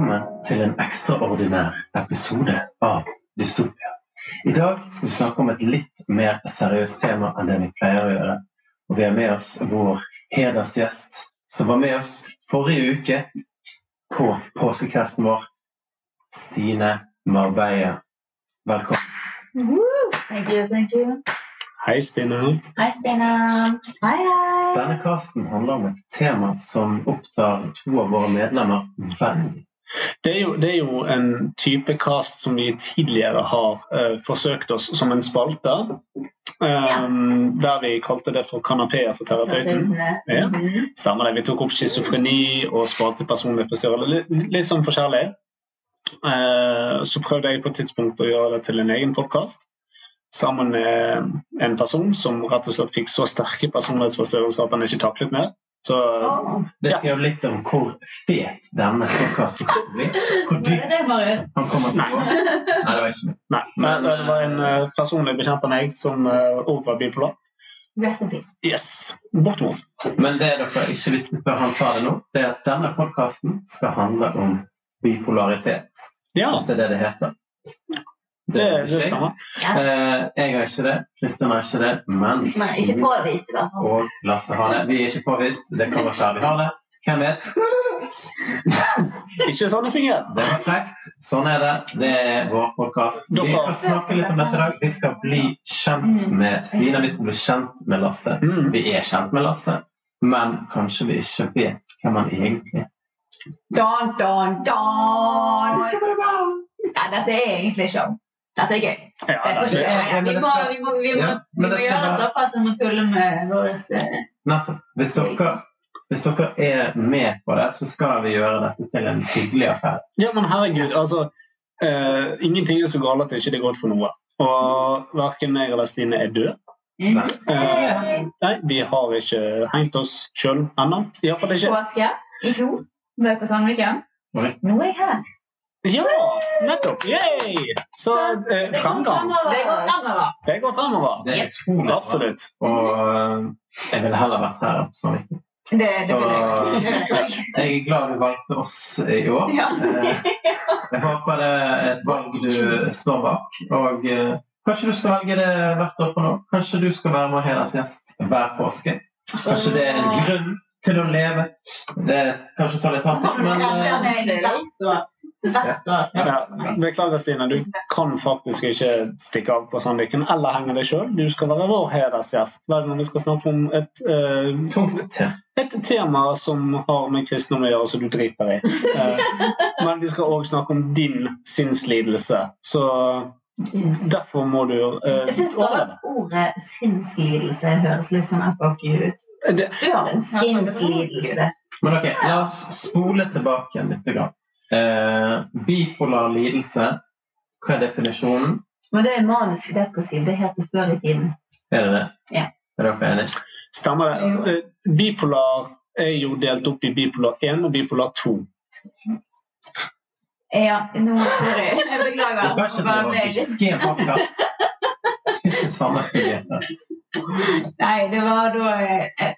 Velkommen til en ekstraordinær episode av Dystopia. I dag skal vi snakke om et litt mer seriøst tema enn det vi pleier å gjøre. Og vi har med oss vår hedersgjest, som var med oss forrige uke på påskekvesten vår, Stine Marbella. Velkommen. Woo! Thank you, thank you. Hei, Stine. Hei, Stine. Hei, hei. Denne casten handler om et tema som opptar to av våre medlemmer veldig. Det er, jo, det er jo en type cast som vi tidligere har uh, forsøkt oss som en spalte. eh, Der vi kalte det for kanapeer for terapeuten. Ja. Mhm. Stemmer det. Vi tok opp schizofreni og spalte personlighetsforstyrrelse. Litt, litt sånn forskjellig. Uh, så prøvde jeg på et tidspunkt å gjøre det til en egen podkast. Sammen med en person som rett og slett fikk så sterke personlighetsforstyrrelser at han ikke taklet mer. Så Det sier jo litt om hvor fet denne podkasten kommer bli. Hvor dypt han kommer til å gå. Nei, det var ikke. Nei, men det var en uh, personlig bekjent av meg som uh, overfor bipolar. Rest in peace. Yes, bortimot. Men det dere ikke visste før han sa det nå, det er at denne podkasten skal handle om bipolaritet. Ja, Hvis det er det det heter. Det, er det ikke jeg. stemmer. Ja. Eh, jeg har ikke det, Kristin har ikke det, men ikke påvist, i hvert fall. og Lasse har det. Vi er ikke påvist. Det kan godt være vi har det. Hvem vet? Ikke sånn det fungerer. Det var frekt. Sånn er det. Det er vår podkast. Vi skal snakke litt om dette i dag. Vi skal bli kjent med Stina. Vi skal bli kjent med Lasse. Mm. Vi er kjent med Lasse, men kanskje vi ikke vet hvem han egentlig er. Don, don, don. Ja, dette er egentlig show. Dette er gøy. Ja, Det er gøy. ja, vi, må, vi, må, vi, må, vi må gjøre det såpass som å tulle med våre eh, Hvis dere, hvis dere er med på det, så skal vi gjøre dette til en hyggelig affære. ja, men herregud, altså uh, Ingenting er så galt at det ikke er godt for noe. Og verken meg eller Stine er død. Nei. Uh, nei, vi har ikke hengt oss sjøl ennå. Iallfall ikke. påske i fjor var jeg på Sandviken. Nå er jeg her. Ja, nettopp! Yay! Så eh, framgang. Det går fremover. Det går fremover. Det er utrolig bra. Absolutt. Og øh, jeg ville heller vært her. enn på Det, det Så vil jeg. Jeg. jeg er glad du valgte oss i år. Ja. Eh, Jeg håper det er et valg du står bak. Og eh, kanskje du skal velge det hvert år for nå. Kanskje du skal være vår hedersgjest hver påske. Kanskje det er en grunn til å leve. Det kanskje tar litt hardt, men Ja, beklager, Stine. Du kan faktisk ikke stikke av på Sandviken eller henge deg sjøl. Du skal være vår hedersgjest hver gang vi skal snakke om et, uh, et tema som har med kristendom å gjøre, som du driter i. Uh, men vi skal òg snakke om din sinnslidelse. Så derfor må du uh, Jeg syns bare ordet sinnslidelse høres litt sånn apokky ut. Du har en sinnslidelse. Men ok, la oss spole tilbake litt. Grann. Eh, bipolar lidelse, hva er definisjonen? Men det er manisk depressiv. Det het det før i tiden. Er det det? Ja. Er dere enige? stemmer det. Eh, Bipolar er jo delt opp i bipolar 1 og bipolar 2. Ja, nå sorry. Jeg Du Det kan ikke drive og samme fugler. Nei, det var da eh,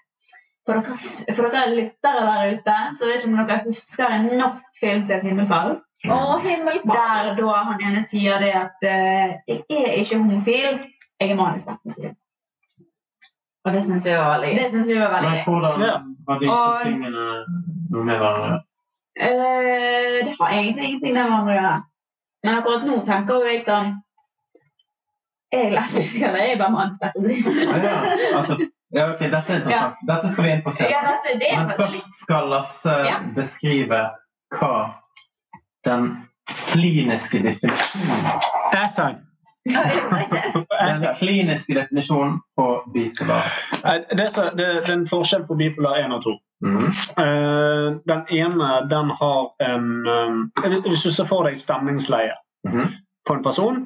for dere, for dere lyttere der ute, så vet ikke om dere husker en norsk film til et himmelfall. Å, himmelfall. Der da han ene sier det at uh, 'jeg er ikke homofil, jeg er manisk depressiv'. Og det syns vi var veldig gøy. Det synes vi var veldig Men hvordan Ja. var de to Og- tingene noe med hverandre? Uh, det har egentlig ingenting med hverandre å gjøre. Men akkurat nå tenker jeg sånn Er jeg lesbisk, eller er jeg bare depressiv? Ja, ja, altså, ja, ok, Dette er interessant. Dette skal vi inn på Ja, senere. dette, det er Men først skal Lasse Ja. beskrive hva den kliniske definisjonen FN. Den kliniske definisjonen på bipolar. Det, er det, er en forskjell på bipolar 1 og 2. Mm. Eh, den ene den har en eh, Hvis du ser for deg stemningsleie mm. på en person,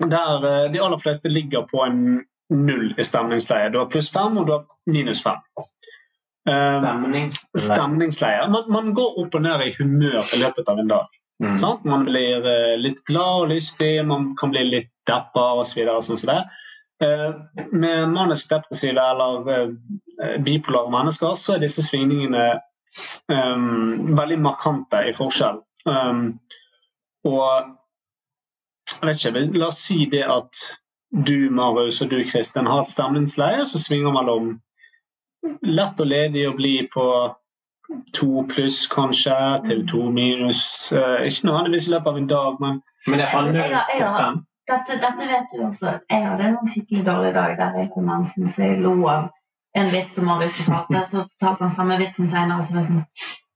der eh, de aller fleste ligger på en null i stemningsleie. Du har pluss fem, og du har minus fem. Eh, Stemningsleie. stemningsleie. Man, man går opp og ned i humør i løpet av en dag. Mm. Sant? Man blir eh, litt glad og lystig, man kan bli litt deppa osv. Sånn som. Eh, med manisk depressive eller eh, bipolare mennesker så er disse svingningene um, veldig markante i forskjell. Um, og jeg vet ikke, La oss si det at du Marius og du Kristin har et stemningsleie så svinger man om. lett og ledig å bli på to pluss kanskje, til to minus. Eh, ikke nødvendigvis i løpet av en dag, men Men det handler Jeg har- jeg jo har- om Dette, dette vet du også. Jeg hadde en skikkelig dårlig dag der jeg kom mensen, så jeg lo av en vits som Marius fortalte. Så fortalte han samme vitsen senere, og så var jeg sånn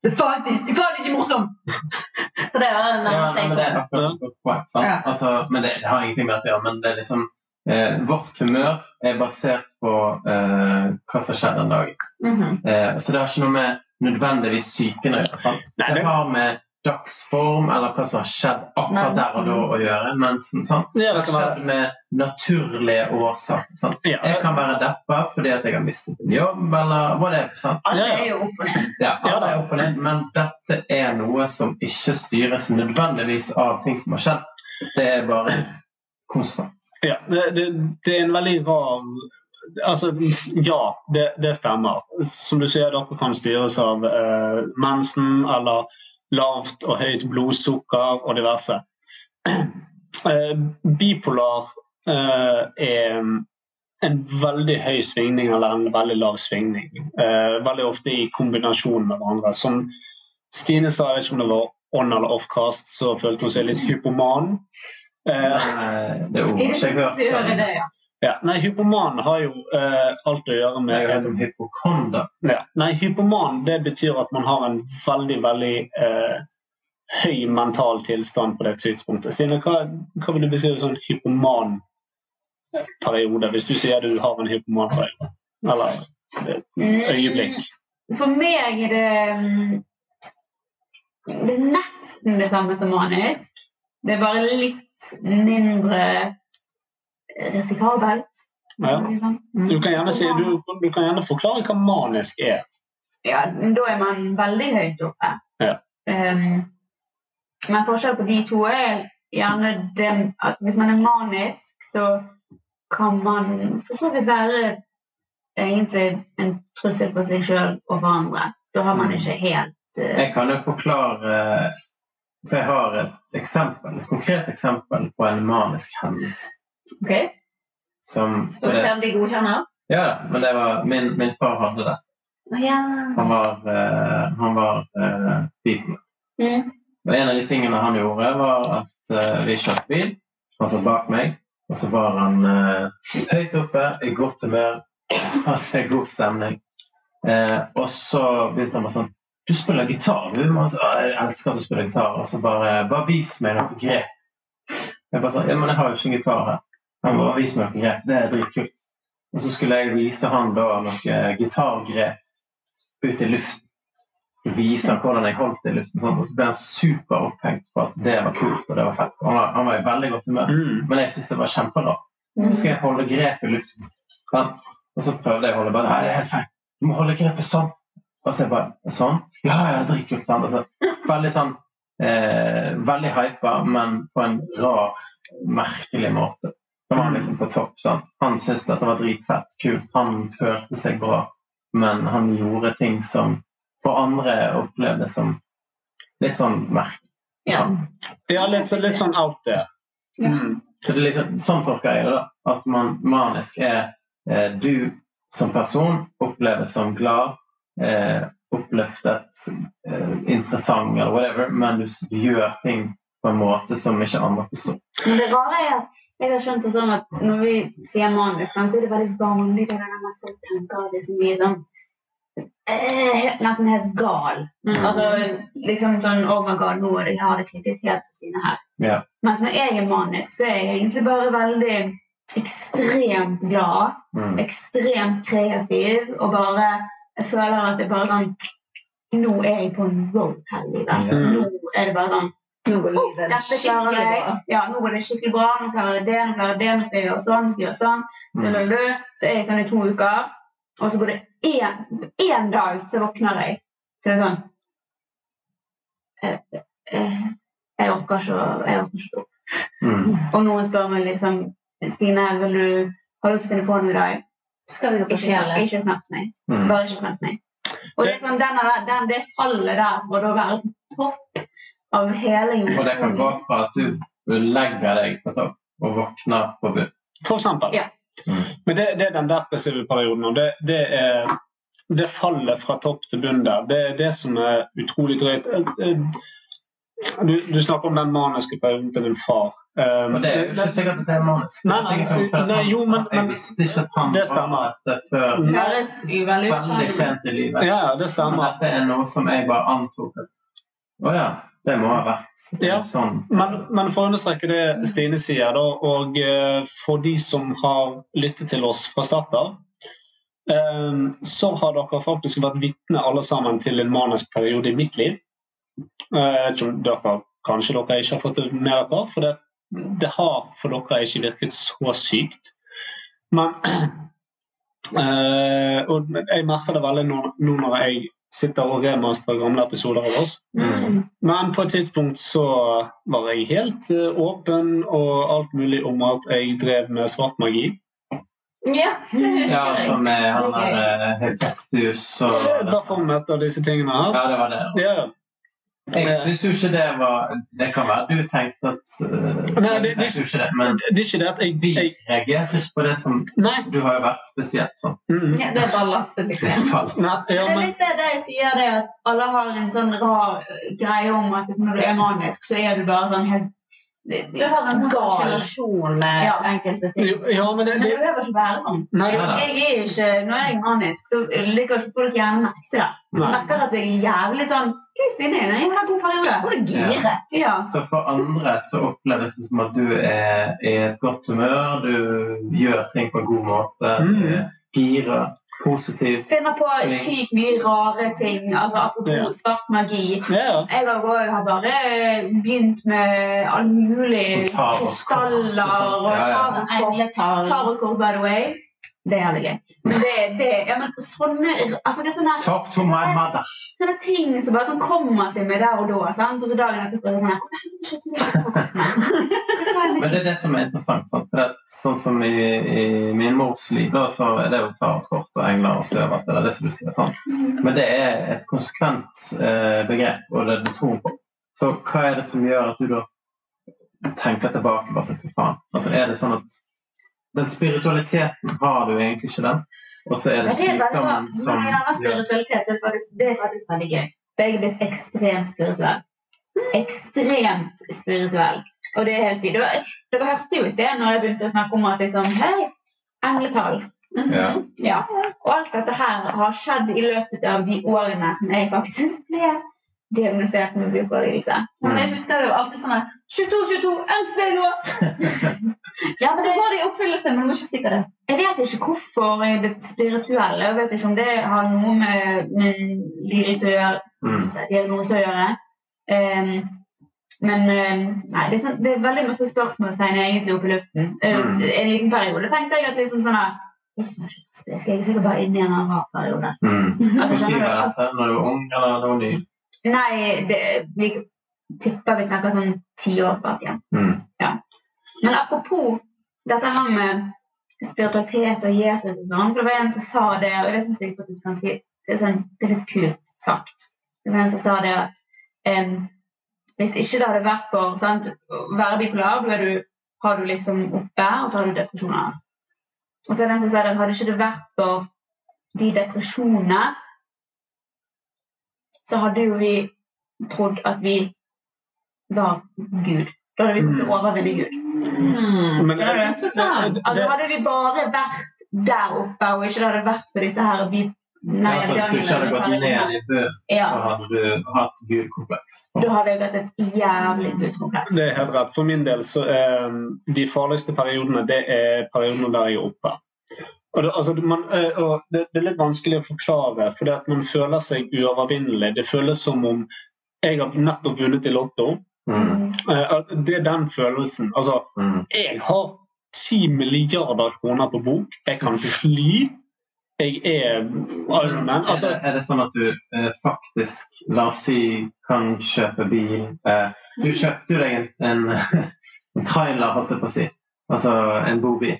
Det er faen ikke, morsom! Så det var Ja, nærmest jeg men det er kom. Altså, men det, det har ingenting med det å gjøre. Men det er liksom eh, Vårt humør er basert på eh, hva som skjer den dagen. Mhm. Eh, så det har ikke noe med nødvendigvis psyken å gjøre. Nei, Det det- har med dagsform eller hva som har skjedd akkurat der og da å gjøre. Mensen. Sant? Ja, Det det har skjedd være- med naturlige årsaker. Sant? ja, Jeg kan være deppa fordi at jeg har mistet en jobb, eller hva det er. Sant? Alle Ja, er jo opp og ned. Ja, Ja, alle er opp og ned, men dette er noe som ikke styres nødvendigvis av ting som har skjedd. Det er bare konstant. Ja, det, det, er en veldig rar Altså, ja, det, det stemmer. Som du sier, dere kan styres av eh, mensen eller lavt og høyt blodsukker og diverse. Eh, bipolar eh, er en veldig høy svingning eller en veldig lav svingning. Eh, veldig ofte i kombinasjon med hverandre. Som Stine sa, jeg vet ikke om det var on eller off-cast, så følte hun seg litt hypoman. Det ja. Nei, Hypoman har jo eh, alt å gjøre med Jeg heter hypokonder. ja. Nei, Hypoman det betyr at man har en veldig veldig eh, høy mental tilstand på det tidspunktet. Stine, hva, hva vil du beskrive som en hypoman periode, hvis du sier du har en hypoman periode? Eller eh, øyeblikk? Mm, For meg er det mm, Det er nesten det samme som manisk. Det er bare litt mindre risikabelt. Ja. Liksom. Du kan, si, du, du kan gjerne forklare hva manisk er. Ja, da er man veldig høyt oppe. Ja. Um, men forskjellen på de to er gjerne det at hvis man er manisk, så kan man for så vidt være egentlig en trussel for seg sjøl og for andre. Da har man ikke helt uh... Jeg kan jo forklare For jeg har et eksempel, et konkret eksempel på en manisk hendelse. OK? Som Skal vi se om de godkjenner? Ja, men det var min, min far hadde det. Ja. Han var, han var eh. Mm. Og en av de tingene han gjorde, var at uh, vi kjørte bil. Han satt bak meg, og så var han høyt oppe, i godt humør, hadde god stemning. Og så begynte han med sånn Du spiller gitar, du? Man, så, «Å, jeg elsker at du spiller gitar. Og så bare Bare vis meg noe grep. Jeg bare sa Ja, men jeg har jo ikke en gitar her. Han bare vis meg noe grep. Det er dritkult. Og så skulle jeg vise han da noe gitargrep ut i luften vise han hvordan jeg holdt det i luften. Sånn. Og så ble han superopphengt på at det var kult og det var fett. Han var, han var i veldig godt humør. Mm. Men jeg syntes det var kjemperart. Nå skal jeg holde grep i luften. Sånn. Og så prøvde jeg å holde bare det er helt feil. Du må holde grepet sånn. Og så jeg bare Sånn? Ja, ja, dritkult. sant? Altså, veldig sånn eh, Veldig hypa, men på en rar, merkelig måte. Da var han liksom på topp. sant? Han syntes dette var dritfett, kult. Han følte seg bra, men han gjorde ting som for andre opplevdes som litt sånn merkelig. Ja. Ja, litt, så- litt sånn out there. Ja. Mm. Så det er liksom, sånn tolker jeg det. da, At man manisk er eh, du som person oppleves som glad, eh, oppløftet, eh, interessant eller whatever, men du, du gjør ting på en måte som ikke andre forstår. Men det rare er at jeg har skjønt det sånn at når vi sier sånn, så er det veldig vanlig det der med at folk tenker at liksom, vi er sånn eh, helt- nesten helt gal. Mm. Altså liksom sånn Oh my god, nå jeg har det klikket helt på sine her. Yeah. Mens når jeg er manisk, så er jeg egentlig bare veldig ekstremt glad, Mm. ekstremt kreativ og bare Jeg føler at det er bare sånn Nå er jeg på en roll her i livet. Mm. Nå er det bare sånn Nå går Oh, livet dette skikkelig bra. Ja, nå går det skikkelig bra. Nå klarer jeg det, nå klarer jeg det, nå skal jeg gjøre sånn, gjøre sånn. Mm. Lalalala. Så er jeg sånn i to uker, og så går det én, dag, så våkner jeg. Så det er sånn eh, eh, Jeg orker ikke å jeg orker ikke å stå opp. Mm. Og noen spør meg liksom Stine, vil du, har du lyst til å finne på noe i dag? Skal vi Ikke snakk, fjellet? ikke snakk til meg. Mm. Bare ikke snakk til meg. Og det er sånn, den, den, det fallet der for å være på topp av hele Og det kan gå fra at du legger deg på topp og våkner på bunn. For eksempel. Ja. Mm. Men det, det er den depressive perioden, og det, det er det fallet fra topp til bunn der. Det er det som er utrolig drøyt. Du, du snakker om den maniske perioden til din far. Um, Og det er jo ikke sikkert at det er manisk. Nei, nei, nei, nei, jo, men- Jeg visste ikke at han Det stemmer. var dette før Det høres veldig veldig sent i livet. Ja, det stemmer. Men dette er noe som jeg bare antok at Å ja, det må ha vært Ja. sånn. Men, men for å understreke det Stine sier, da, og eh, for de som har lyttet til oss fra start av, eh, så har dere faktisk vært vitne alle sammen til en manisk periode i mitt liv. Eh, Jeg vet ikke om dere, Kanskje dere ikke har fått det med dere, for det, det har for dere ikke virket så sykt. Men øh, Og jeg merker det veldig nå, nå når jeg sitter og remasterer gamle episoder av oss. Mm. Men på et tidspunkt så var jeg helt eh, åpen og alt mulig om at jeg drev med svart magi. Ja, det husker Ja, som er han er der Hefestius og Derfor møter disse tingene her. Ja, det var det. Ja, Jeg syns jo ikke det var Det kan være du tenkte at uh, Nei, det- jo ikke det, men det er ikke det at jeg, vi reagerte ikke på det som Nei. Du har jo vært spesielt sånn. Mm. Ja, det er ballastet, liksom. Nei ja, Det er litt det de jeg sier, det at alle har en sånn rar greie om at når du er manisk, så er du bare sånn helt det- Du har en sånn fascinasjon med Ja. enkelte ting. ja, men det, Men det det behøver ikke være sånn. Nei, nei, nei. jeg er ikke, når jeg er manisk, så liker ikke folk gjerne merke til det. Jeg nei. merker at jeg er jævlig sånn Stine, har en jævla god periode. Hun er giret. Ja. Så for andre så oppleves det som at du er i et godt humør, du gjør ting på en god måte, Mm. Gira, positiv. Finner på sykt mye rare ting. altså Apropos Ja. svart magi. Ja, Jeg har også- bare begynt med all mulig Og krystaller og og Ja, ja. tarot- by the way. Det er jævlig gøy. Men det, det, ja, men sånne, altså det er sånne, mother. sånne ting som bare sånn kommer til meg der og da. Sant? Og så dagen etter er det sånn du Men det er det som er interessant. Sant? For det, sånn som i, i min mors liv, da, så er det jo tarotkort og engler og støv. Det er det som du sier. Sant? Men det er et konsekvent eh, begrep, og det det troen på. Så hva er det som gjør at du da tenker tilbake bare sånn, for faen? Altså, er det sånn at den spiritualiteten har du egentlig ikke den, og så er det er sykdommen som Nei, spiritualitet er faktisk, det er faktisk veldig gøy. For jeg er blitt ekstremt spirituell. Ekstremt spirituell. Og det er helt sykt. Dere, dere hørte jo i sted når jeg begynte å snakke om at liksom Hei, engletall. Mhm. Ja. ja. Og alt dette her har skjedd i løpet av de årene som jeg faktisk ble diagnosert med bukålidelse. Men jeg husker det jo alltid sånn her 22, 22, ønsk deg noe! Ja, Så det, går det i oppfyllelse, men du må ikke si det. Jeg vet ikke hvorfor jeg er blitt spirituell. Jeg vet ikke om det har noe med min lidelse å gjøre. Mm. diagnose å gjøre. Um, men ehm, nei, det, er sånn, det er veldig masse spørsmålstegn egentlig oppe i luften. Eh, Mm. En liten periode tenkte jeg at liksom sånn Skal jeg sikkert bare inn i en rar periode? Mm. Altså, Hvor tid var dette? Når du var ung, eller du var ny? Nei, det, vi tipper vi snakker sånn ti år bak igjen. Mm. Men apropos dette her med spiritualitet og Jesus og sånn, for det var en som sa det, og det syns jeg faktisk ganske det er, sånn, det er litt kult sagt. Det var en som sa det at um, hvis ikke det hadde vært for sant, å være bipolar, da har du liksom oppe, og så har du depresjoner. Og så er det en som sa det at hadde ikke det vært for de depresjonene, så hadde jo vi trodd at vi var Gud. Da hadde vi kommet over overvinne Gud. Hmm. Men, Skjønner det, det, Altså, hadde vi bare vært der oppe, og ikke det hadde vært for disse her vi, nei, altså, hvis du ikke hadde gått ned i bunn, ja, så hadde du hatt gudkompleks. da hadde jeg hatt et jævlig gudkompleks. det er helt rett. For min del så er de farligste periodene det er periodene der jeg er oppe. Og det, altså, man, eh, og det, det er litt vanskelig å forklare, fordi at man føler seg uovervinnelig. Det føles som om jeg har nettopp vunnet i Lotto. Mm. Eh, Det er den følelsen. Altså, Mm. jeg har 10 milliarder kroner på bok. Jeg kan fly. Jeg er allmenn. Altså, er, Altså, det, er det sånn at du eh, faktisk, la oss si, kan kjøpe bil eh, Du kjøpte jo deg en, en, en trailer, holdt jeg på å si. Altså en bobil.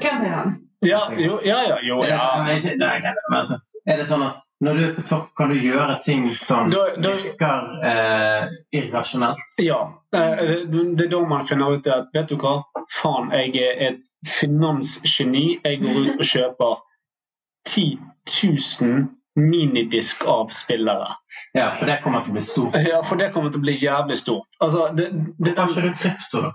Campingvogn. ja, jo, ja, ja, jo, Er det, ja. men altså, er det sånn at Når du er på topp, kan du gjøre ting som Da- da- virker eh, irrasjonelt. Ja. eh, Det er da man finner ut at vet du hva, faen, jeg er et finansgeni. Jeg går ut og kjøper 10 000 minidisk-avspillere. Ja, for det kommer til å bli stort. Ja, for det kommer til å bli jævlig stort. Altså, det, det, Har ikke du krypto, da?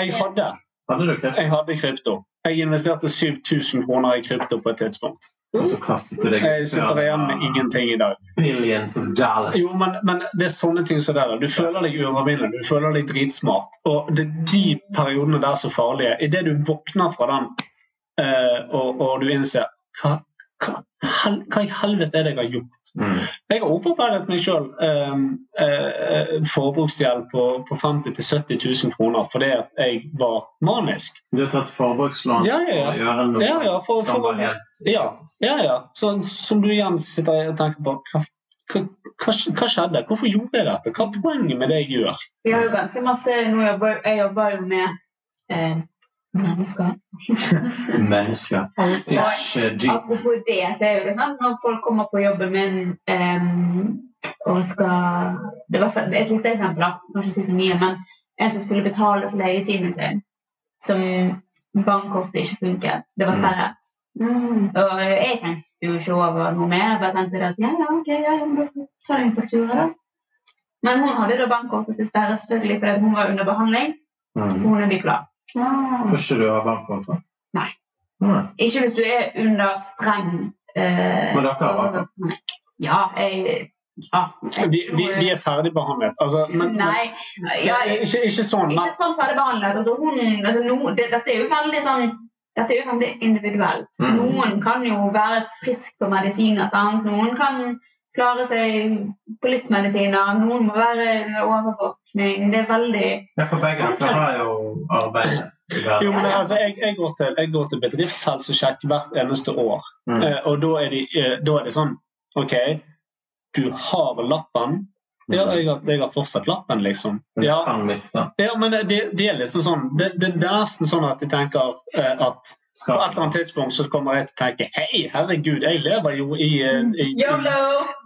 Jeg hadde Hadde du krypto? Jeg hadde krypto. Jeg investerte 7000 kroner i krypto på et tidspunkt. Og så kastet du deg Jeg sitter igjen med ingenting i dag. Billions of dollars. Jo, men, men det er sånne ting som det der. Du føler deg uovervinnelig, du føler deg dritsmart. Og det er de periodene der som er farlige. Idet du våkner fra den eh, og, og du innser hva, hva, hva i helvete er det jeg har gjort? Mm. Jeg har opparbeidet meg sjøl um, uh, forbruksgjeld på, på 50 000-70 000 kroner fordi at jeg var manisk. Du har tatt forbrukslån Ja, ja, ja. for å gjøre noe Ja, ja, for- som var helt Ja, ja. ja. Så, som du igjen sitter og tenker på hva, hva, hva skjedde? Hvorfor gjorde jeg dette? Hva er poenget med det jeg gjør? Vi har jo ganske masse nå jobber, Jeg jobber jo med eh, mennesker. mennesker. Ikke G. Apropos det, så er jo det sånn når folk kommer på jobben min um, og skal Det var et lite eksempel, kan ikke si så mye, men en som skulle betale for legetiden sin, som bankkortet ikke funket. Det var sperret. Og jeg tenkte jo ikke over noe mer. Bare tenkte at ja, ja, ok, ja, da får jeg en faktura, da. Men hun hadde da bankkortet sitt sperret selvfølgelig fordi hun var under behandling. For Mm. hun er bipolar. Får ikke du ha bankkonto? Nei. Nei. Ikke hvis du er under streng eh, Men dere har bankkonto? Ja, jeg ja, Vi, vi, vi er ferdigbehandlet. Altså, men, men, Nei. Ja, ikke, ikke sånn, men ikke sånn ferdigbehandlet. Altså, hun, altså, no, det, dette er jo veldig sånn dette er jo veldig individuelt. Mm. Noen kan jo være frisk på medisiner. Sant? Noen kan klare seg på litt medisiner. Noen må være under overvåkning. Det er veldig Ja, for begge dere har jo arbeid jo, men altså, jeg, jeg, går til, jeg går til bedriftshelsesjekk hvert eneste år. Mm. Eh, og da er, de, eh, da er det sånn OK, du har lappen. Ja, jeg har, jeg har fortsatt lappen, liksom. Ja, ja men det, det er liksom sånn det, det, det er nesten sånn at jeg tenker eh, at på et eller annet tidspunkt så kommer jeg til å tenke Hei, herregud, jeg lever jo i, eh, i, i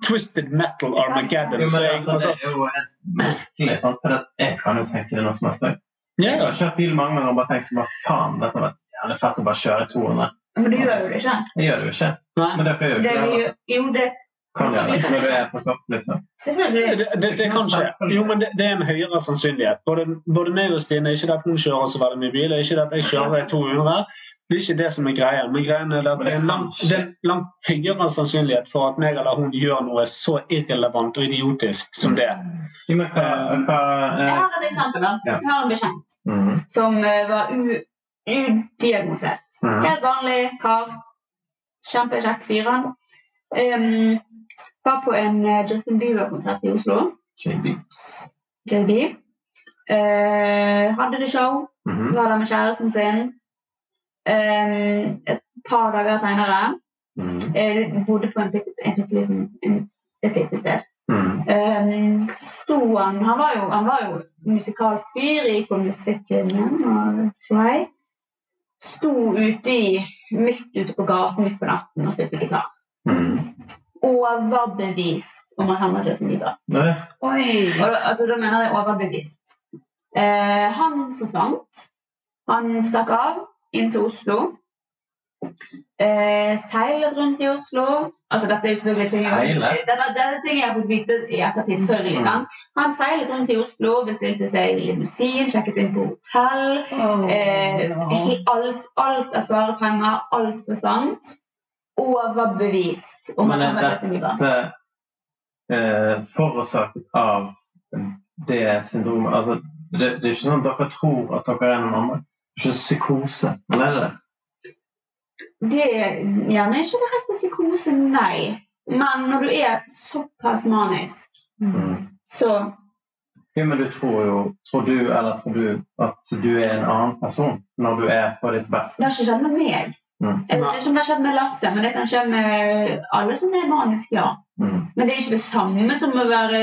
Twisted Metal Armageddon. Jo, Så men jeg, altså, altså, det er jo helt merkelig, sant? for at jeg kan jo tenke det noe som helst. Jeg har kjørt bil mange ganger og bare tenkt sånn, faen, dette var jævlig fett å bare kjøre 200. Men du gjør jo det ikke. Jeg gjør det jo ikke. Men dere gjør jo Det ikke det. jo, det Kan gjøre det når du er på topp, liksom. Selvfølgelig. Det, det, det kan skje. Jo, men det, det er en høyere sannsynlighet. Både, både meg og Stine, ikke det at hun kjører så veldig mye bil, og ikke det at jeg kjører 200. Det er ikke det som er greia. Men greien er at det er en langt, det er langt høyere sannsynlighet for at meg eller hun gjør noe så irrelevant og idiotisk som det. Hva, hva Jeg eh, har et eksempel. da. Jeg har en bekjent mm, som eh, var udiagnosert. mm. Helt vanlig kar. Kjempekjekk fyr. Em, var på en eh, Justin Bieber-konsert i Oslo. JB. Uh, hadde det show. Mhm. Var der med kjæresten sin. Um, et par dager seinere Mm, bodde på en bitte- en et lite sted. mm, Um, så sto han Han var jo, han var jo musikalsk fyr, gikk på musikklinjen og showhei. Sto ute i, midt ute på gaten midt på natten og spilte gitar. Mm. Overbevist om at han var Justin Bieber. Nei, Oi! Og da, altså, da mener jeg overbevist. Eh, han forsvant. Han stakk av inn til Oslo. Eh, seilet rundt i Oslo. Altså, dette er jo selvfølgelig ting Seilet? dette, dette er ting jeg har fått vite i ettertid. selvfølgelig, Mm. sant? Han seilet rundt i Oslo, bestilte seg limousin, sjekket inn på hotell. Eh, he- alt, alt av sparepenger, alt forsvant. Overbevist om Men Justin dette eh, forårsaket av det syndromet Altså, det, det er ikke sånn at dere tror at dere er noen andre. Det er ikke psykose. Eller er det det? Det er gjerne ikke direkte psykose, nei. Men når du er såpass manisk, Mm. så Jo, men du tror jo Tror du eller tror du at du er en annen person når du er på ditt Det beste? har ikke skjedd med meg. Mm. Jeg vet ikke om det har skjedd med Lasse, men det kan skje med alle som er maniske, ja. Mm. Men det er ikke det samme som å være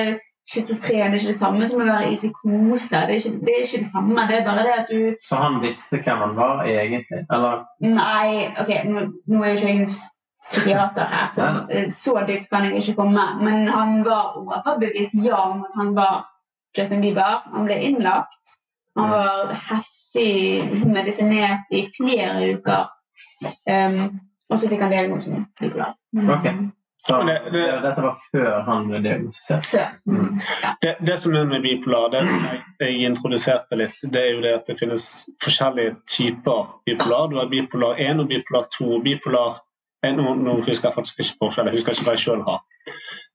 schizofren. Det er ikke det samme som å være i psykose. Det er ikke det, er ikke det samme. Det er bare det at du Så han visste hvem han var egentlig? Eller Nei, ok, nå, nå er jo ikke jeg en psykiater her, så så dypt kan jeg ikke komme. Men han var overbevist ja om at han var Justin Bieber. Han ble innlagt. Han var heftig medisinert i flere uker. Um, og så fikk han diagnosen bipolar. Ok. Så Det- det- dette var før han ble diagnostisert. Før. Mm. Det, det som er med bipolar, det som jeg, jeg introduserte litt, det er jo det at det finnes forskjellige typer bipolar. Du har bipolar 1 og bipolar 2. Bipolar nå, nå husker jeg faktisk ikke forskjell, jeg husker ikke hva jeg sjøl har.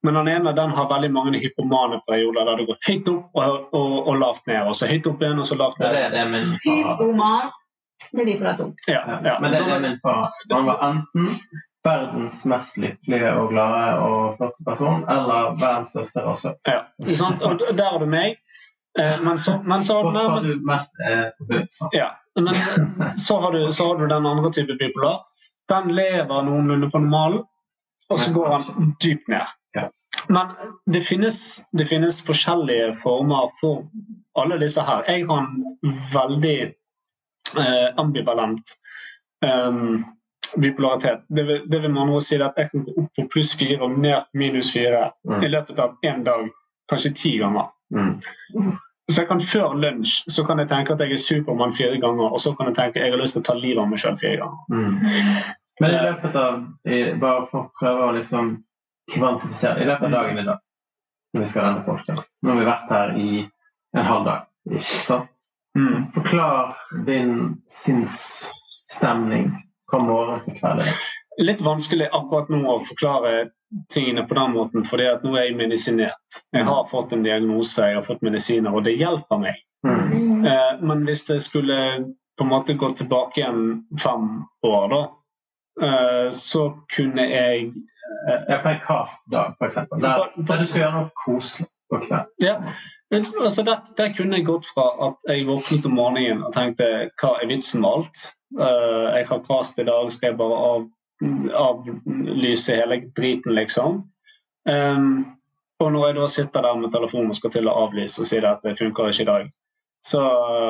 Men den ene den har veldig mange hypomane perioder der det går høyt opp og, og, og lavt ned. Og så høyt opp igjen, og så lavt Det ned. er det min far. Det er bipolar 2. Ja, Ja. ja. Men det er det min far. Han var enten verdens mest lykkelige og glade og flotte person, eller verdens største rasshøl. ja. Sånn, Og der har du meg. Eh, Men så, men så har nærmest du mest eh. Ja, men så har, du, så har du den andre type bipolar. Den lever noenlunde på normalen, og så går den dypt ned. Ja. Men det finnes, det finnes forskjellige former for alle disse her. Jeg har en veldig eh, ambivalent em, bipolaritet. Det vil, det vil man også si at jeg kan gå opp på pluss fire og ned på minus fire Mm. i løpet av én dag, kanskje ti ganger. Mm. Så jeg kan Før lunsj så kan jeg tenke at jeg er Supermann fire ganger, og så kan jeg tenke at jeg har lyst til å ta livet av meg sjøl fire ganger. Mm. Men i løpet av Bare for å prøve å liksom kvantifisere I løpet av dagen i dag, når vi skal ha denne podcast, Nå har vi vært her i en halv dag. Ikke sant? Mm. Forklar din sinnsstemning fra morgen til kveld. Litt vanskelig akkurat nå å forklare tingene på den måten, fordi at nå er jeg medisinert. Jeg har fått en diagnose, jeg har fått medisiner, og det hjelper meg. Mm. Eh, men hvis det skulle på en måte gå tilbake igjen fem år, da, eh, så kunne jeg Ja, på en cast-dag, f.eks. Der, der du skal gjøre noe koselig på kveld. Ja, altså der, der kunne jeg gått fra at jeg våknet om morgenen og tenkte hva er vitsen med alt? Uh, jeg har kvast i dag, skal jeg bare av, avlyse hele driten, liksom? Um, og når jeg da sitter der med telefonen og skal til å avlyse og si at det funker ikke i dag, så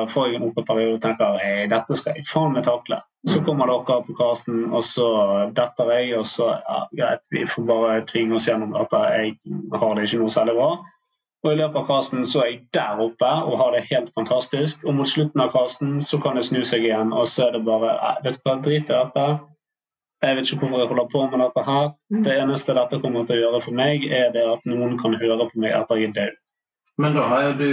får jeg en oppeperiode og tenker hey, dette skal jeg faen meg takle. Så kommer dere på casten, og så detter jeg, og så ja, greit, vi får bare tvinge oss gjennom dette. Jeg har det ikke noe særlig bra. Og i løpet av casten så er jeg der oppe og har det helt fantastisk. Og mot slutten av casten så kan det snu seg igjen, og så er det bare Vet du hva, drit i dette. Jeg vet ikke hvorfor jeg holder på med dette her. Det eneste dette kommer til å gjøre for meg, er det at noen kan høre på meg etter jeg er død. Men da har jo du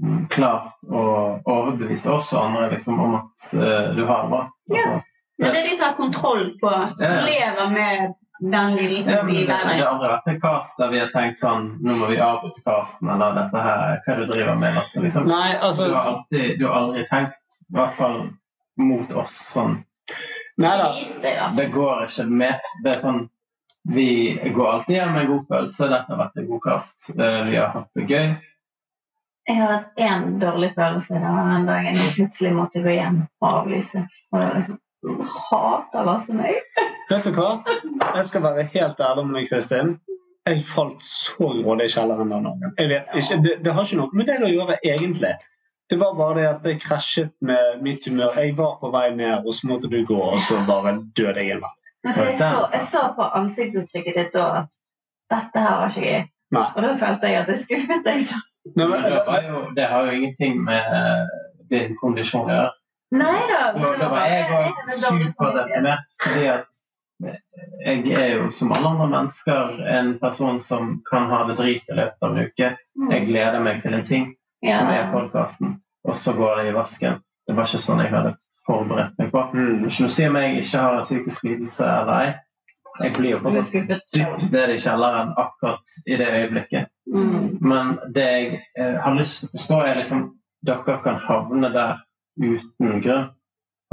mm, klart å overbevise oss og andre liksom, om at uh, du har det bra. Altså, Men det er de som har kontroll på Ja. lever med den ja, lidelsen men de det, det har aldri vært en cast der vi har tenkt sånn Nå må vi avbryte casten, eller dette her, hva er det du driver med? Altså, liksom. Nei, altså Du har, alltid, du har aldri tenkt, i hvert fall mot oss, sånn Nei da. Det, går ikke med. Det er sånn Vi går alltid hjem med en god følelse. Dette har vært en god kast. Eh, Vi har hatt det gøy. Jeg har hatt én dårlig følelse den dagen jeg plutselig måtte gå hjem og avlyse. Og liksom Hater Lasse meg? Vet du hva? Jeg skal være helt ærlig med deg, Kristin. Jeg falt så grådig i kjelleren den dagen. Jeg vet ikke, det, det har ikke noe med deg å gjøre, egentlig. Det var bare det at jeg krasjet med mitt humør. Jeg var på vei ned, og så måtte du gå, og så bare døde jeg. Men jeg, så, jeg så på ansiktsuttrykket ditt da at dette her var ikke gøy. Nei. Og da følte jeg at jeg skuffet deg. Nei, Men men, det, var jo, det har jo ingenting med eh, din kondisjon å gjøre. Nei da. Da, da var jeg òg superdeprimert fordi at jeg er jo som alle andre mennesker en person som kan ha det drit i løpet av en uke. Jeg gleder meg til en ting som er podkasten, og så går det i vasken. Det var ikke sånn jeg hadde forberedt meg på. mm, Ikke noe si om jeg ikke har en psykisk lidelse eller ei. Jeg blir jo på sånn fortsatt dypt nede i kjelleren akkurat i det øyeblikket. Mm. Men det jeg eh, har lyst til å forstå, er liksom dere kan havne der uten grunn.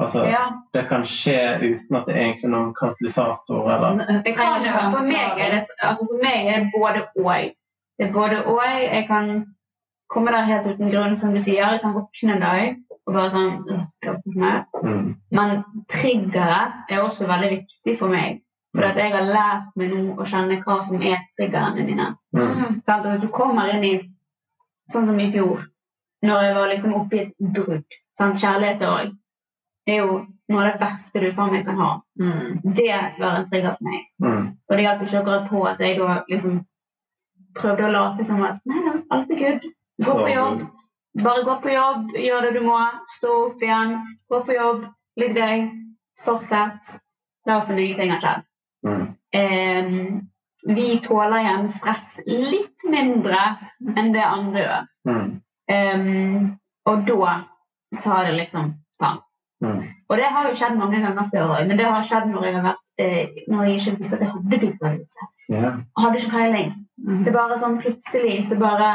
Altså, Ja, det kan skje uten at det er egentlig noen katalysator eller det kan ikke være. For meg er det, altså for meg er det både og. Det er både og. Jeg kan komme der helt uten grunn, som du sier. Jeg kan våkne en dag og bare sånn mm. Men triggeret er også veldig viktig for meg. For at jeg har lært meg nå å kjenne hva som er triggerne mine. Mm. Hvis du kommer inn i Sånn som i fjor, når jeg var liksom oppe i et brudd. Sant? Kjærlighetssorg. Det er jo noe av det verste du faen meg kan ha. Mm. Det var en trigger for meg. Mm. Og det hjalp ikke akkurat på at jeg da liksom prøvde å late som at nei, nei, alt er good. Gå på jobb. Bare gå på jobb, gjør det du må. Stå opp igjen, gå på jobb, ligg deg, fortsett. Lat som ingenting har skjedd. Mm. Um, vi tåler igjen stress litt mindre enn det andre gjør. Mm. Um, og da sa det liksom faen. Mm. Og det har jo skjedd mange ganger før òg, men det har skjedd når jeg har vært eh, når jeg ikke visste at jeg hadde piggbevegelser. Yeah. Hadde ikke peiling. Mm. Det er bare sånn plutselig så bare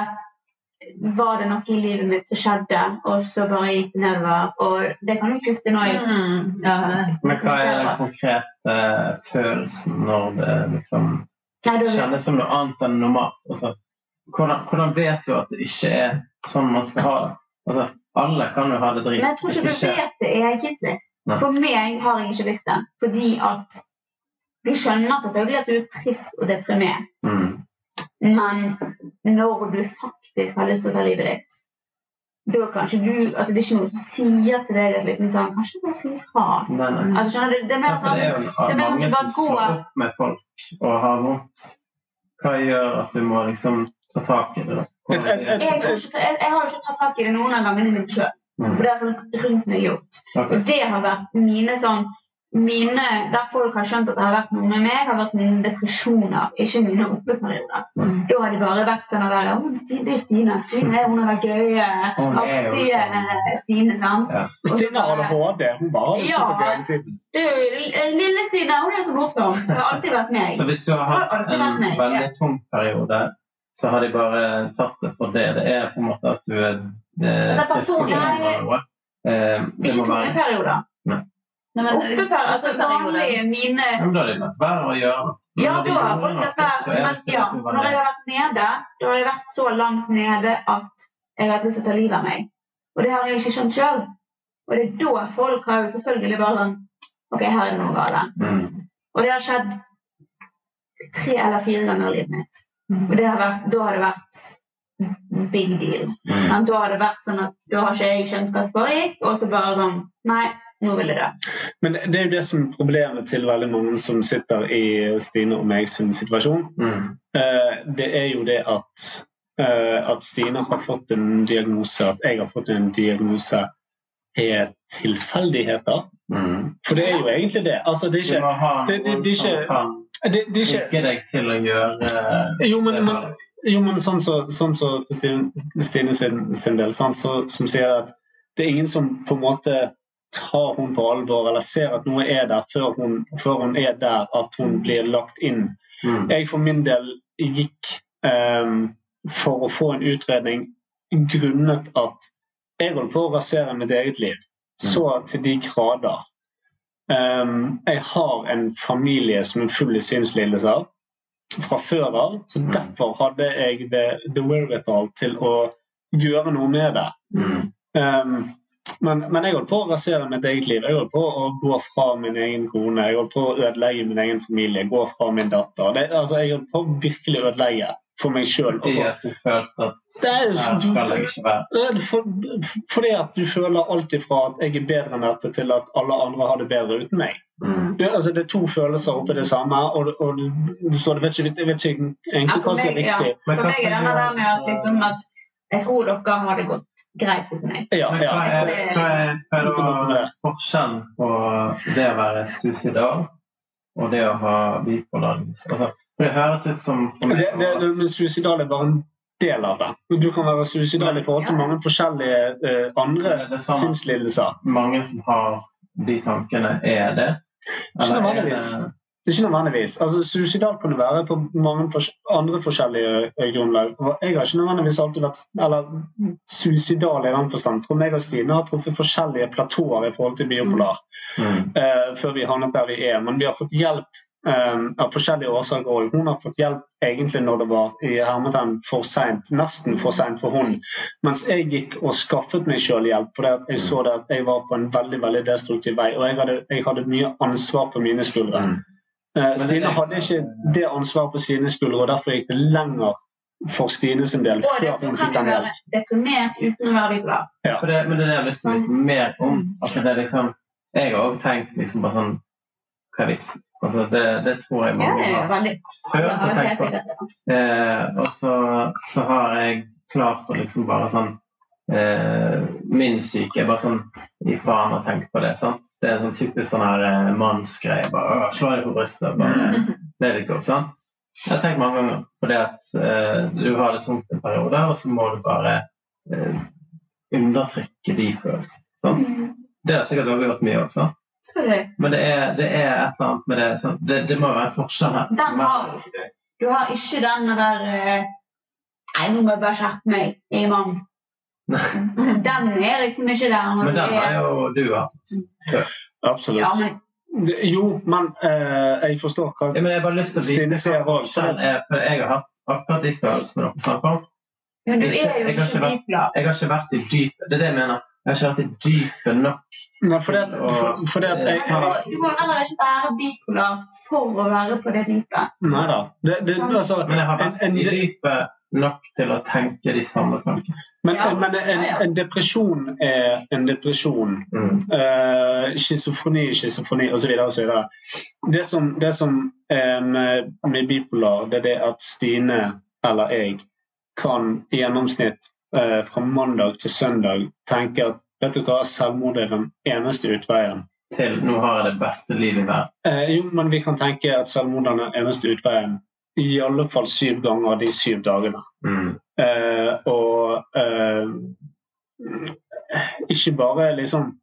var det noe i livet mitt som skjedde, og så bare gikk det nedover. Og det kan jo Kristin òg Mm. Ja. Men hva er den konkrete eh, følelsen når det liksom Nei, da- kjennes som noe annet enn normalt? Altså, hvordan, hvordan vet du at det ikke er sånn man skal ha det? Altså, alle kan jo ha det drit. Men jeg tror ikke du vet det egentlig. Nei. For meg har jeg ikke visst det. Fordi at du skjønner selvfølgelig at du er trist og deprimert. Mm. Men når du faktisk har lyst til å ta livet ditt, da kanskje du altså Det er ikke noe som sier til deg at liksom sånn Kanskje bare si ifra. Altså, skjønner du? Det er Ja, sånn det er jo sånn mange som slår opp med folk og har vondt. Hva gjør at du må liksom ta tak i det? da? Jeg, har ikke, jeg, jeg har jo ikke tatt tak i det noen av gangene mine sjøl. Mm. For det har folk rundt meg gjort. Okay. Og det har vært mine sånn mine, Der folk har skjønt at det har vært noe med meg, har vært mine depresjoner, ikke mine oppeperioder. Mm. Da har de bare vært sånn der, ja, Stine, det er jo Stine. Stine hun er den gøye, Hun er artige sånn. Stine. sant? Ja. Stine har det ADHD. Hun bare har det Ja. supert hele tiden. Det er Lille Stine, hun er så morsom. Det har alltid vært meg. Så hvis du har hatt har en veldig tung periode, så har de bare tatt det for det. Det er på en måte at du er det er personlig. noe. Eh, det Ikke må tunge. Nei, men- altså vanlige mine ja, men Da har de latt være å gjøre noe. Ja, da har folk noe, latt være. er Men ja, når jeg har vært nede, da har jeg vært så langt nede at jeg har hatt lyst til å ta livet av meg. Og det har jeg ikke skjønt sjøl. Og det er da folk har jo selvfølgelig bare sånn OK, her er det noe galt. Mm. Og det har skjedd tre eller fire ganger i livet mitt. Mm. Har vært, da har det vært big deal. Mm. Da har det vært sånn at da har ikke jeg skjønt hva som foregikk, og så bare sånn Nei, nå vil jeg dø. Men det er jo det som er problemet til veldig mange som sitter i Stine og meg sin situasjon. Mm. Eh, Det er jo det at, eh, at Stine har fått en diagnose, at jeg har fått en diagnose, er tilfeldigheter. Mm. For det er jo egentlig det. Altså, det er ikke, det, det- det- det er ikke- det, det er ikke deg til å gjøre Jo, men, det men, jo, men sånn så, sånn så for Stine, Stine sin, sin del, sånn så, som sier at det er ingen som på en måte tar hun på alvor eller ser at noe er der før hun, før hun er der at hun blir lagt inn. Mm. Jeg for min del gikk um, for å få en utredning grunnet at jeg holdt på å rasere mitt eget liv. Så til de grader. Ehm, jeg har en familie som er full i sinnslidelser fra før av, så Mm. derfor hadde jeg det, the wherewithal til å gjøre noe med det. Mm. Ehm, men, men jeg holdt på å rasere mitt eget liv. Jeg holdt på å gå fra min egen kone. Jeg holdt på å ødelegge min egen familie, gå fra min datter. Det, altså, jeg holdt på å virkelig ødelegge for meg sjøl. Fordi at du følte at Det er her skal jeg ikke være. For, fordi at du føler alt ifra at jeg er bedre enn dette, til at alle andre har det bedre uten meg. Mm. Det, altså, det er to følelser oppi det samme, og, og du, du står, vet ikke, jeg vet ikke egentlig for hva som er riktig. ja. For meg er det denne der med at, liksom, at jeg tror dere har det gått greit uten meg. Ja, ja. hva er, hva er, hva er da forskjellen på det å være suicidal og det å ha bipolar? Altså, for det høres ut som Det, det, det, suicidal er bare en del av det. Du kan være suicidal i forhold til mange forskjellige uh, andre det sånn sinnslidelser. mange som har de tankene, er det? Ikke nødvendigvis. det er ikke nødvendigvis. Altså, Suicidal kan det være på mange fors andre forskjellige eh, grunnlag. Jeg har ikke nødvendigvis alltid vært eller, suicidal i den forstand. Tror meg og Stine har truffet forskjellige platåer i forhold til biopolar mm. uh, før vi havnet der vi er. Men vi har fått hjelp eh, av forskjellige årsaker Og Hun har fått hjelp egentlig når det var i hermetegn for seint. Nesten for seint for hun. Mens jeg gikk og skaffet meg sjøl hjelp fordi at jeg så det at jeg var på en veldig veldig destruktiv vei. Og jeg hadde, jeg hadde mye ansvar på mine skuldre. Mm. Eh, Stine hadde ikke det ansvaret på sine skuldre, og derfor gikk det lenger for Stine sin del Og før hun fikk den hjelp. deprimert uten å være bipolar. For det, men det er det jeg har lyst til å vite mer om. Altså det er liksom jeg har òg tenkt liksom bare sånn Hva er vitsen? Altså, det, det tror jeg Ja, mange jo har følt og tenkt på. Eh, og så, så har jeg klart å liksom bare sånn eh, Min syke er bare sånn i faen å tenke på det. sant? Det er sånn typisk sånn her eh, mannsgreie. bare «Åh, Slå deg på brystet. bare er litt godt, sant? Jeg har tenkt mange ganger på det at eh, du har det tungt en periode, og så må du bare eh, undertrykke de følelsene. sant? Mm. Det har sikkert også gjort mye også. Selvfølgelig. Men det er, det er et eller annet med det. sånn, Det, det må være en forskjell her. Den har jo ikke du. Du har ikke den der eh, Nei, nå må jeg bare skjerpe meg. Jeg er mann. Den er liksom ikke der. Men den har jo du hatt. Absolutt. Ja, men Jo, men eh, jeg forstår hva Ja, men jeg har bare lyst til å vite sier hva forskjellen er, for jeg har hatt akkurat de følelsene dere snakker om. Men du er jo ikke vært- Jeg har ikke vært i dypet. Det er det jeg mener. Jeg har ikke vært i dypet nok. Nei, fordi at, for, fordi at jeg har... du må heller ikke være bipolar for å være på det dypet. Nei da. Det, det, altså, Men jeg har vært en, i dypet nok til å tenke de samme tankene. men, Ja. men en, en depresjon er en depresjon. Mm. Uh, schizofreni, schizofreni osv. osv. Det som, det som er med, med bipolar, det er det at Stine eller jeg kan i gjennomsnitt eh, fra mandag til søndag tenker at vet du hva, selvmord er den eneste utveien. Til nå har jeg det beste livet i verden. Eh, jo, men vi kan tenke at selvmord er den eneste utveien i alle fall syv ganger de syv dagene. Mm. Eh, og eh, ikke bare liksom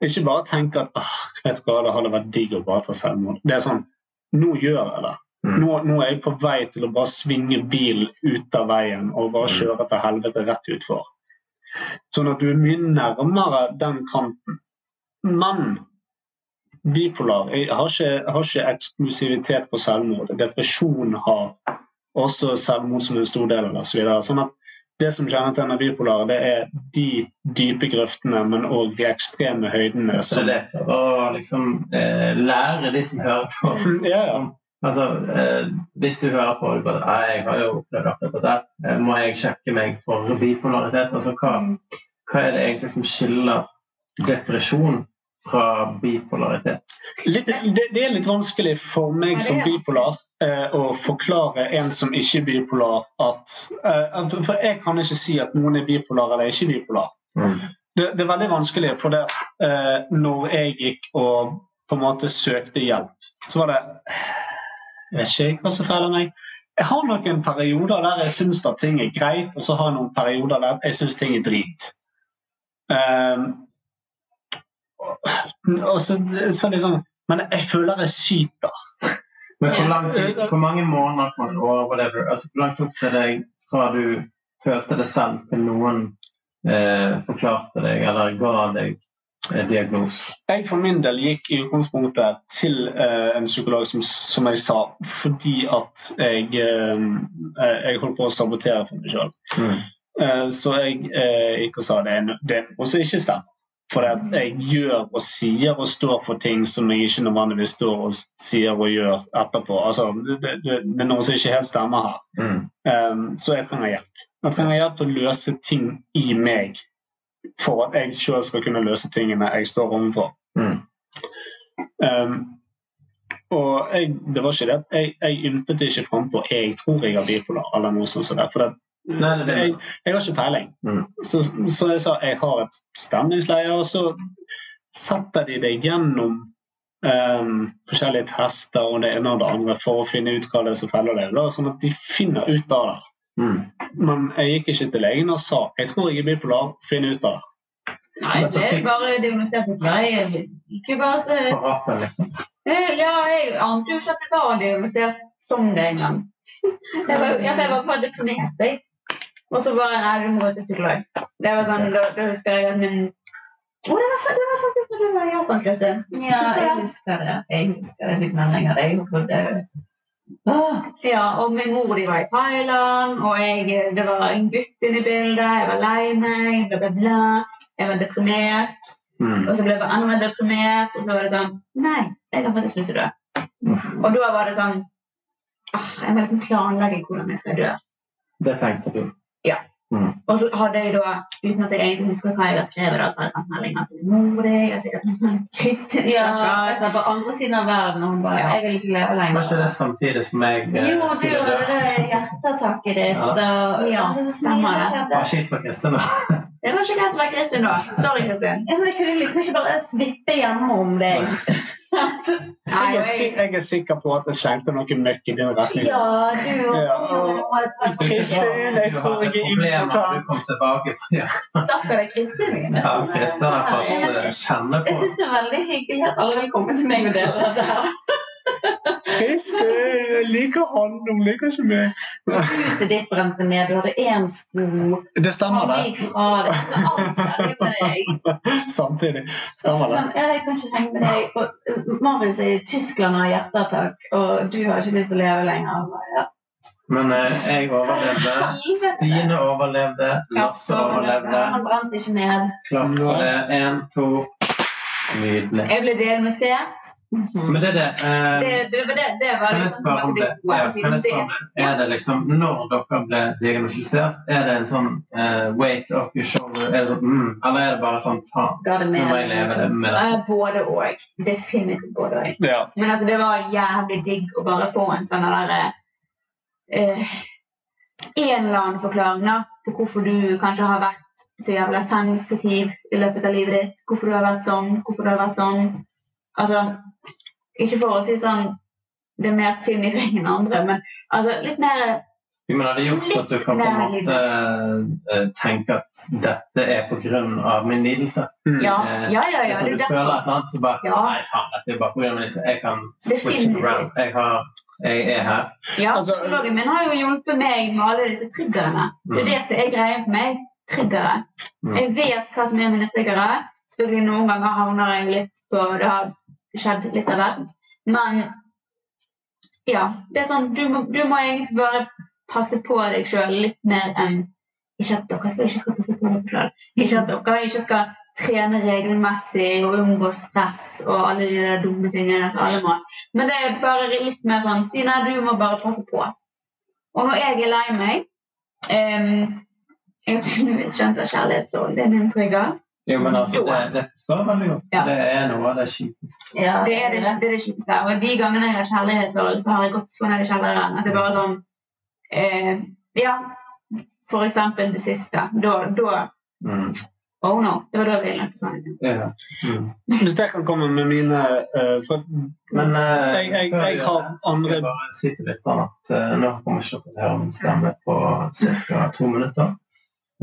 Ikke bare tenke at ah, vet du hva, det hadde vært digg å bare ta selvmord. Det er sånn Nå gjør jeg det. Mm. Nå, nå er jeg på vei til å bare svinge bilen ut av veien og bare Mm. kjøre til helvete rett utfor. Sånn at du er mye nærmere den kanten. Men bipolar Jeg har ikke, jeg har ikke eksklusivitet på selvmord. Depresjon har også selvmord som en stor del av det. Så sånn at det som kjennetegner bipolar, det er de dype grøftene, men òg de ekstreme høydene. Som, det er å liksom eh, lære de som hører på. ja, ja. Altså, eh, Hvis du hører på og bare, jeg har jo opplevd akkurat dette, eh, må jeg sjekke meg for bipolaritet? Altså, hva, hva er det egentlig som skiller depresjon fra bipolaritet? Litt, det, det er litt vanskelig for meg som bipolar eh, å forklare en som ikke er bipolar at eh, For jeg kan ikke si at noen er bipolar eller ikke bipolar. Mm. Det, det er veldig vanskelig, for det at eh, når jeg gikk og på en måte søkte hjelp, så var det Jeg vet ikke hva som feiler meg. Jeg har noen perioder der jeg syns ting er greit, og så har jeg noen perioder der jeg syns ting er drit. Um, og så, så liksom, men jeg føler jeg syter. Men hvor, lang tid, hvor mange måneder or whatever, altså, hvor langt tok det deg fra du følte det selv, til noen eh, forklarte deg eller ga deg diagnose? Jeg for min del gikk i utgangspunktet til eh, en psykolog, som, som jeg sa, fordi at jeg, eh, eh, jeg holdt på å sabotere for meg sjøl. Mm. Eh, så jeg eh, gikk og sa det det også ikke stemmer. For jeg gjør og sier og står for ting som jeg ikke nødvendigvis står og sier og gjør etterpå. Altså, det, det, det er noe som ikke helt stemmer her. Mm. Um, så jeg trenger hjelp. Jeg trenger hjelp til å løse ting i meg for at jeg sjøl skal kunne løse tingene jeg står overfor. Mm. Um, og jeg, det var ikke det. Jeg, jeg ymtet ikke frampå 'jeg tror jeg har bipolar' eller noe sånt. det, For det, Nei, det det. jeg, jeg har ikke peiling. Mm. Så, så jeg sa jeg har et stemningsleie, og så setter de deg gjennom um, forskjellige tester og det ene og det andre for å finne ut hva det er som feller deg. Sånn at de finner ut av det. Mm. Men jeg gikk ikke til legen og sa jeg tror jeg er bipolar, finn ut av det. Nei, det er bare diagnosert. Jeg gikk jo bare så... På rappen, liksom. Eh, Ja, jeg ante jo ikke at det var diagnosert som det engang. Jeg var, for jeg var bare deprimert, jeg. Og så bare Nei, du må gå til psykolog. Det var sånn, Da, da husker jeg at min Å, det var, det var faktisk når du var i Japan, Kristin. Ja, jeg husker det. Jeg husker det litt meldinger. Jeg trodde Åh, Ja, og min mor de var i Thailand, og jeg, det var en gutt inne i bildet. Jeg var lei meg, bla, bla, bla. Jeg var deprimert. Mm. Og så ble jeg enda mer deprimert, og så var det sånn Nei, jeg har faktisk lyst til å dø. Mm. Og da var det sånn ah, Jeg må liksom planlegge hvordan jeg skal dø. Det tenkte du. Mm. Og så hadde jeg da, uten at jeg egentlig husker hva jeg har skrevet, da, så har jeg sendt meldinger til mor di, jeg har sikkert sendt melding Kristin. Ja, altså, på andre siden av verden, og hun bare Ja. 'Jeg vil ikke leve Var ikke det samtidig som jeg eh, Jo, du hadde det hjerteattakket ditt, Ja. og Ja, det var så mye som skjedde. Det var kjipt for Kristin, da. Det var ikke greit å være Kristin da. Sorry, Kristin. Ja, men jeg kunne liksom ikke bare svippe hjemme om deg. Nei, Jeg er, og jeg, er sikker på at jeg skjelte noe møkk i din retning. Ja, du Ja, og- Kristin, jeg tror jeg er impotent. Du kom tilbake på det. stakkar Kristin. Ja, Kristin har fått kjenne på Jeg på syns det er veldig hyggelig at alle vil komme til meg og dele dette her. Kristin, jeg liker han, hun liker ikke meg. Huset ditt brente ned, du hadde én sko. Det stemmer, det. Alt deg. Samtidig. Stemmer det. sånn, jeg kan ikke henge med deg. Og Marius er i Tyskland og har hjerteattakk, og du har ikke lyst til å leve lenger. Ja. Men eh, jeg overlevde. Stine overlevde. Lasse overlevde. Han brant ikke ned. Klapp for det. Én, to. Nydelig. Jeg ble diagnosert. Men det det. eh, Det, det, var det, det var Kan jeg liksom spørre om det? tilbake til Ja, gode, kan jeg spørre om det? Er det liksom, når dere ble diagnostisert, er det en sånn eh, wait up your shoulder? Er det sånn, mm, eller er det bare sånn faen, nå må jeg leve det med det? Både og. Definitivt både og. Ja. Men altså, det var jævlig digg å bare få en sånn derre eh, En eller annen forklaring da, på hvorfor du kanskje har vært så jævla sensitiv i løpet av livet ditt. Hvorfor du har vært sånn, hvorfor du har vært sånn. Altså, ikke for å si sånn Det er mer synd i deg enn andre, men altså, litt mer Jo, Men har det gjort at du kan på en måte eh, tenke at dette er av min lidelse? Mm. Ja, Eh, ja, ja. ja så du er føler derfor. et eller annet, så bare Ja. Nei, faen, dette er bare på min lidelse. Jeg kan switch it around. Jeg, har, jeg er her. Ja, Altså- psykologen min har jo hjulpet meg med alle disse triggerne. Det er Mm. det som er greia for meg. Triggere. Mm. Jeg vet hva som er mine triggere. Selvfølgelig Noen ganger havner jeg litt på Det har skjedd litt av hvert. Men ja. det er sånn, Du må, du må egentlig bare passe på deg sjøl litt mer enn Ikke at dere skal, ikke skal passe på dere sjøl. Ikke at dere ikke skal trene regelmessig og unngå stress og alle de der dumme tingene som alle må. Men det er bare litt mer sånn Stina, du må bare passe på. Og når jeg er lei meg um, Jeg har tydeligvis skjønt at kjærlighetssorg det er min trigger. Jo, men altså, det, det forstår jeg veldig godt. Ja. Det er noe av det kjipeste. Ja, Det er det, det, er det kjipeste. Og de gangene jeg har kjærlighetssorg, så har jeg gått så ned i kjelleren at det bare sånn eh, Ja, for eksempel det siste. Da, da Mm. Oh no. Det var da vi ville sånn. Ja. Mm. Hvis jeg kan komme med mine uh, for, Men uh, Jeg- jeg- jeg, jeg har andre- jeg bare si til lytterne at uh, nå kommer ikke dere til å høre min stemme på ca. to minutter.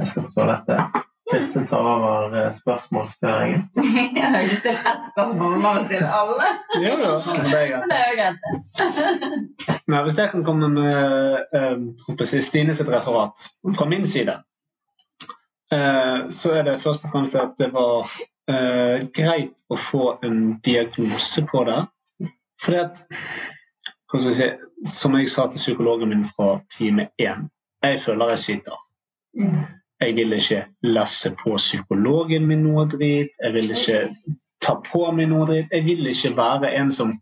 Jeg skal på toalettet. Kristin tar over eh, spørsmålsføringen. Jeg har ikke stilt ett spørsmål, men bare stille alle. ja, ja, det er greit. Men jo. Hvis jeg kan komme med eh, Stine sitt referat fra min side, eh, så er det først og fremst at det var eh, greit å få en diagnose på det. Fordi at skal si, Som jeg sa til psykologen min fra time én, jeg føler jeg sliter. Jeg vil ikke lasse på psykologen min noe drit. Jeg vil ikke ta på meg noe drit. Jeg vil ikke være en som,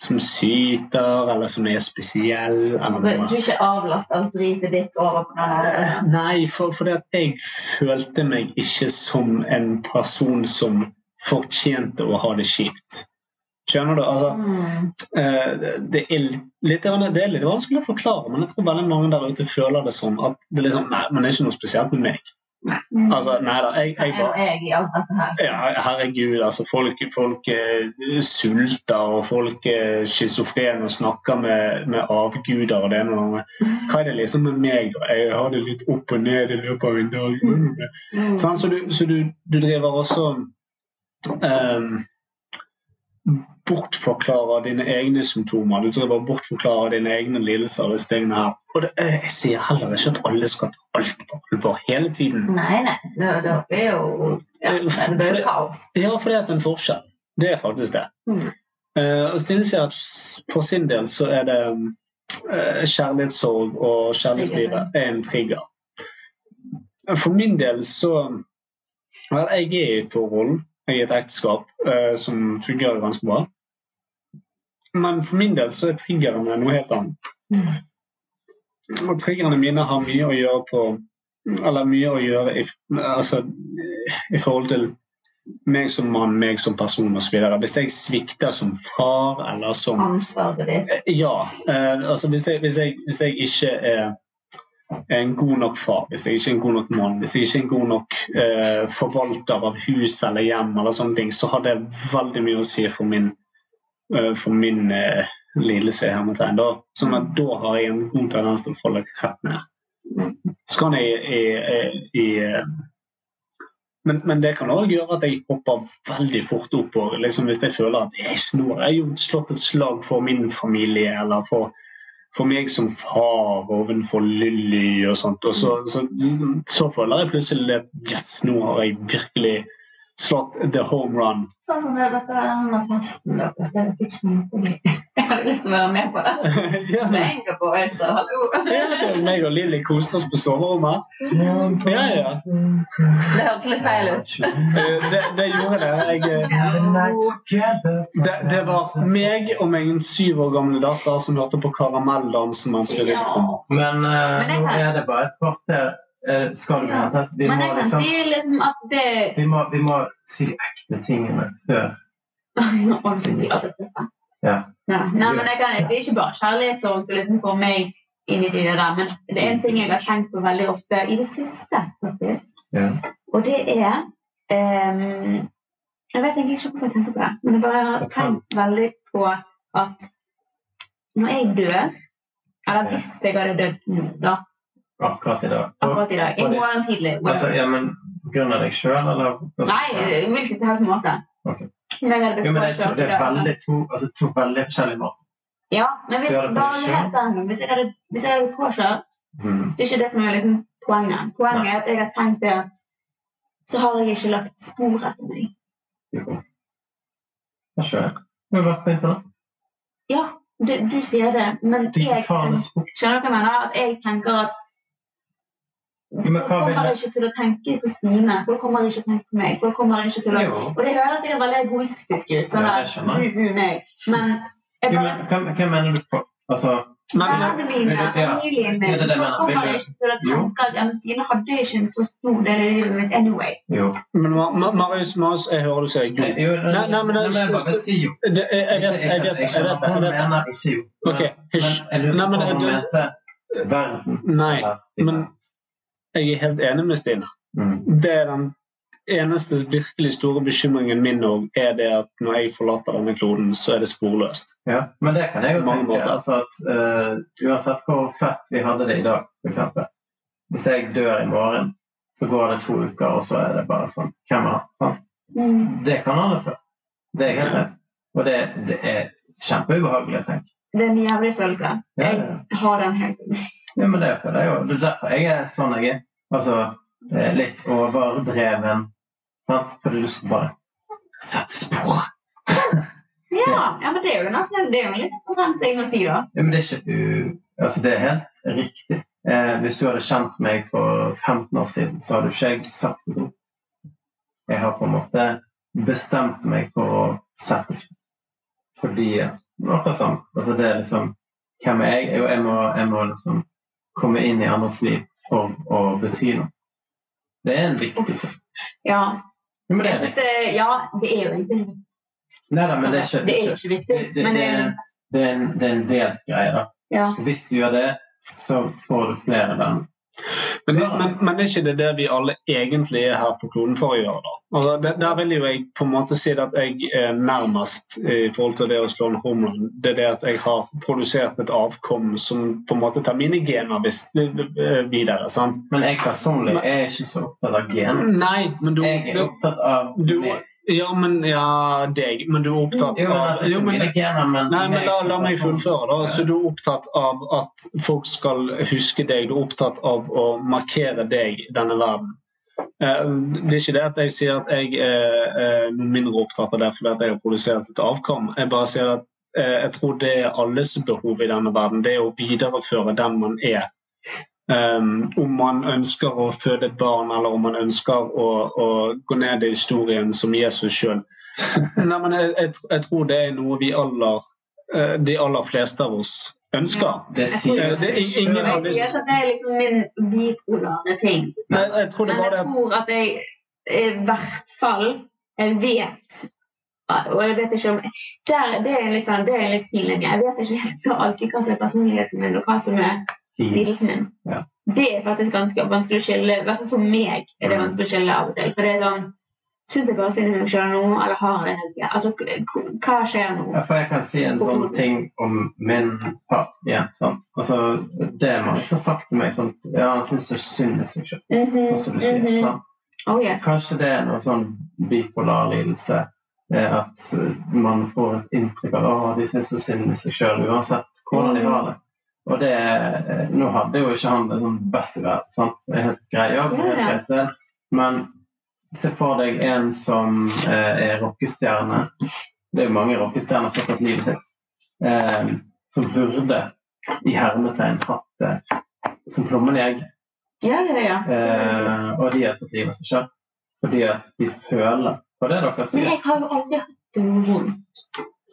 som syter, eller som er spesiell. Eller. Du ikke avlast alt dritet ditt over på den andre. Nei, for, fordi at jeg følte meg ikke som en person som fortjente å ha det kjipt. Skjønner du? Altså, Mm. eh, det, er litt, det er litt vanskelig å forklare, men jeg tror veldig mange der ute føler det sånn at det er liksom, nei, men det er ikke noe spesielt med meg. Mm. Altså, nei da, jeg, jeg bare jeg i alt dette her? ja, herregud, altså folk, folk eh, sulter, og folk er schizofrene og snakker med, med avguder og det ene og det andre. Hva er det liksom med meg? Jeg har det litt opp og ned i løpet av en dag. Mm. Sånn, så du, så du, du driver også ehm, bortforklarer dine egne symptomer. Du driver bortforklarer dine egne lidelser. og disse tingene her. Og det, eh, jeg sier heller ikke at alle skal ta alt på alvor hele tiden. Nei, nei. Det, det blir jo ja, det er kaos. Ja, for det er en forskjell. Det er faktisk det. Mm. Eh, og Stine sier at for sin del så er det eh, kjærlighetssorg og kjærlighetslivet er en trigger. For min del så Vel, jeg er i et forhold, er i et ekteskap eh, som fungerer ganske bra. Men for min del så er triggerne noe helt annet. Mm. Og triggerne mine har mye å gjøre på Eller mye å gjøre i, altså, i forhold til meg som mann, meg som person osv. Hvis jeg svikter som far eller som Ansvaret ditt. Ja. Eh, altså hvis jeg, hvis, jeg, hvis jeg ikke er er en god nok far, hvis jeg ikke er en god nok mann, hvis jeg ikke er en god nok eh, forvalter av hus eller hjem, eller sånne ting, så har det veldig mye å si for min, eh, for min eh, lidelse. hermetegn. Da, sånn at da har jeg en god tendens til å falle rett ned. Så kan jeg i, eh, men, men det kan òg gjøre at jeg hopper veldig fort opp. Liksom hvis jeg føler at jeg snor, jeg har slått et slag for min familie eller for, for meg som far overfor Lilly og sånt. Og så, så, så føler jeg plutselig at yes, nå har jeg virkelig slått the home run. Sånn som det dere denne festen deres. Det er jo ikke kjempegøy. Jeg hadde lyst til å være med på det. ja, Med en på Elsa, hallo. ja, det er meg og Lilly koste oss på soverommet. Ja, ja. Det høres litt feil ut. Eh, Det, det gjorde det. Jeg, eh, det. Det var meg og min syv år gamle datter som hørte på karamelldansen mens vi. Men uh, Men nå er det bare et kvarter. Eh, skal Ja. at Vi må kan liksom si liksom at det vi må, vi må si de ekte tingene før. Si at det er Ja. Nei, men kan, det er ikke bare kjærlighetssorg som liksom får meg inn i det der. Men det er en ting jeg har tenkt på veldig ofte i det siste, faktisk. Ja. Og det er um, Jeg vet egentlig ikke hvorfor jeg tenker på det, men jeg bare har tenkt veldig på at når jeg dør Eller hvis jeg hadde dødd nå, da, Akkurat i dag. Og, akkurat i dag, det- morgen tidlig Altså, ja, men Grunn av deg sjøl, eller? Nei, hvilken som helst måte. Okay. Men jeg Jo, men det, tror det er veldig to, altså, to veldig forskjellige måter. Ja, men hvis, hvis jeg hadde, hvis jeg hadde påkjørt Mm. Det er ikke det som er liksom poenget. Poenget er at jeg har tenkt det at så har jeg ikke lagt spor etter meg. Jo. Jeg skjønner. Du har vært på internett. Ja, du, du sier det, men jeg spor. skjønner hva jeg mener. At jeg tenker at Men Folk kommer ikke til å tenke på Stine. Folk kommer ikke til å tenke på meg. Folk kommer ikke til å... Jo. Og det høres sikkert veldig egoistisk ut. Sånn Ja, der, du, meg. Men jeg Jo, men hva mener du på? Altså, Men, Vennene mine, Ja, familien min, folk kommer ikke til å tenke at ja, Stine hadde ikke en så stor del av livet mitt anyway. jo. men Ma- Ma- Marius, Marius, jeg hører du sier jo. Nei, nei, men det- jeg bare jo. Jeg, vet, det. hun mener, ikke jo. Men jeg lurer på om hun mente verden. Nei, men jeg er helt enig med Stine. Mm. Det er den eneste virkelig store bekymringen min òg, er det at når jeg forlater denne kloden, så er det sporløst. Ja, men det kan jeg jo tenke. måter. Altså at, uh, uansett hvor fett vi hadde det i dag, f.eks. Hvis jeg dør i morgen, så går det to uker, og så er det bare sånn Hvem har sånn. Mm. Det kan alle før. Det er jeg helt med. Og det, det er kjempeubehagelig å tenke. Det er en jævlig følelse. Ja, Jeg ja. har den helt. Ja, men det er, det, er jo. Det er derfor jeg er sånn jeg er. Altså eh, litt overdreven. Sant? Fordi du skal bare sette spor. Ja, ja, men det er jo nesten det er jo en litt interessant ting å si, da. Ja, men det er ikke u... Altså, det er helt riktig. Eh, hvis du hadde kjent meg for 15 år siden, så hadde ikke jeg sagt det. Jeg har på en måte bestemt meg for å sette spor. Fordi Akkurat sånn. Altså, det er liksom Hvem er jeg? Jo, jeg må, jeg må liksom komme inn i andres liv for å bety noe. Det er en viktig ting. Ja, Jo, men det er det, ja, det er jo egentlig Nei da, men det er ikke, Det er ikke viktig, det, det, det, er en, det er en delt greie, da. ja. Hvis du gjør det, så får du flere venner. Men, men, men er ikke det det vi alle egentlig er her på kloden for å gjøre? da? Altså, det, der vil jo jeg på en måte si at jeg er nærmest i forhold til det å slå en homerun. Det er det at jeg har produsert et avkom som på en måte tar mine gener vis- videre. sant? Men jeg personlig er ikke så opptatt av gener. Nei, men du, Jeg er opptatt av du meg. Ja, men ja, deg. Men du er opptatt Jo, men av altså, jo, men, gener, men Nei, men la, la meg fullføre. da. Så du er opptatt av at folk skal huske deg. Du er opptatt av å markere deg denne verden. Eh, Det er ikke det at jeg sier at jeg er eh, mindre opptatt av det fordi at jeg har produsert et avkom. Jeg bare sier at eh, jeg tror det er alles behov i denne verden. Det er å videreføre den man er. Um, om man ønsker å føde et barn, eller om man ønsker å, å gå ned i historien som Jesus sjøl. Men jeg, jeg, jeg tror det er noe vi aller, eh, de aller fleste av oss ønsker. Det sier Det er ingen av jeg sier ikke at det er liksom min bipolare ting. Nei, jeg tror det Men jeg det... tror at jeg i hvert fall jeg vet og jeg vet ikke om der, Det er en litt sånn, det er en litt fin linje. Jeg vet ikke helt alltid hva som er personligheten min, og hva som er lidelsen min. Ja. Det er faktisk ganske vanskelig å skille. I hvert fall for meg er det Mm. vanskelig å skille av og til. For det er sånn Syns jeg bare synd på meg sjøl nå, eller har jeg det hele tida? Altså, hva skjer nå? Ja, for jeg kan si en sånn ting om min far. Ja, sant? Altså, det er mange som har sagt til meg sånn Ja, han syns så synd på seg sjøl, Mhm, sånn som du sier. mhm. sant? Oh yes. Kanskje det er noe sånn bipolar lidelse. eh, At man får et inntrykk av at de syns så synd på seg sjøl, uansett hvordan de har det. Og det, eh, Nå hadde jo ikke han det sånn best i verden. sant? Det er helt grei jobb, helt greit. Men se for deg en som eh, er rockestjerne. Det er jo mange rockestjerner som har tatt livet sitt. Eh, som burde, i hermetegn, hatt det som plommen i egg. Ja, ja, ja. Eh, og de har tatt livet av seg selv. Fordi at de føler på det dere sier. Men jeg har jo aldri hatt det noe vondt.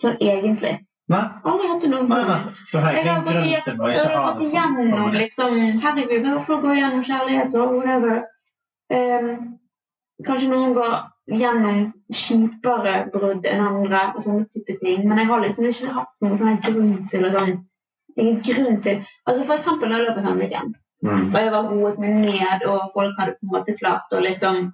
Sånn egentlig. Nei, Aldri hatt det noe nei, nei. har Jeg har gått, igjen- jeg har gått sånn. igjennom liksom Herregud, hvorfor gå gjennom kjærlighet og whatever? Um, kanskje noen går gjennom kjipere brudd enn andre og sånne type ting. Men jeg har liksom ikke hatt noen sånn grunn til å sånn Ingen grunn til Altså For eksempel når jeg lå på Sandviken, Mm. og jeg var roet meg ned, og folk hadde på en måte klart å liksom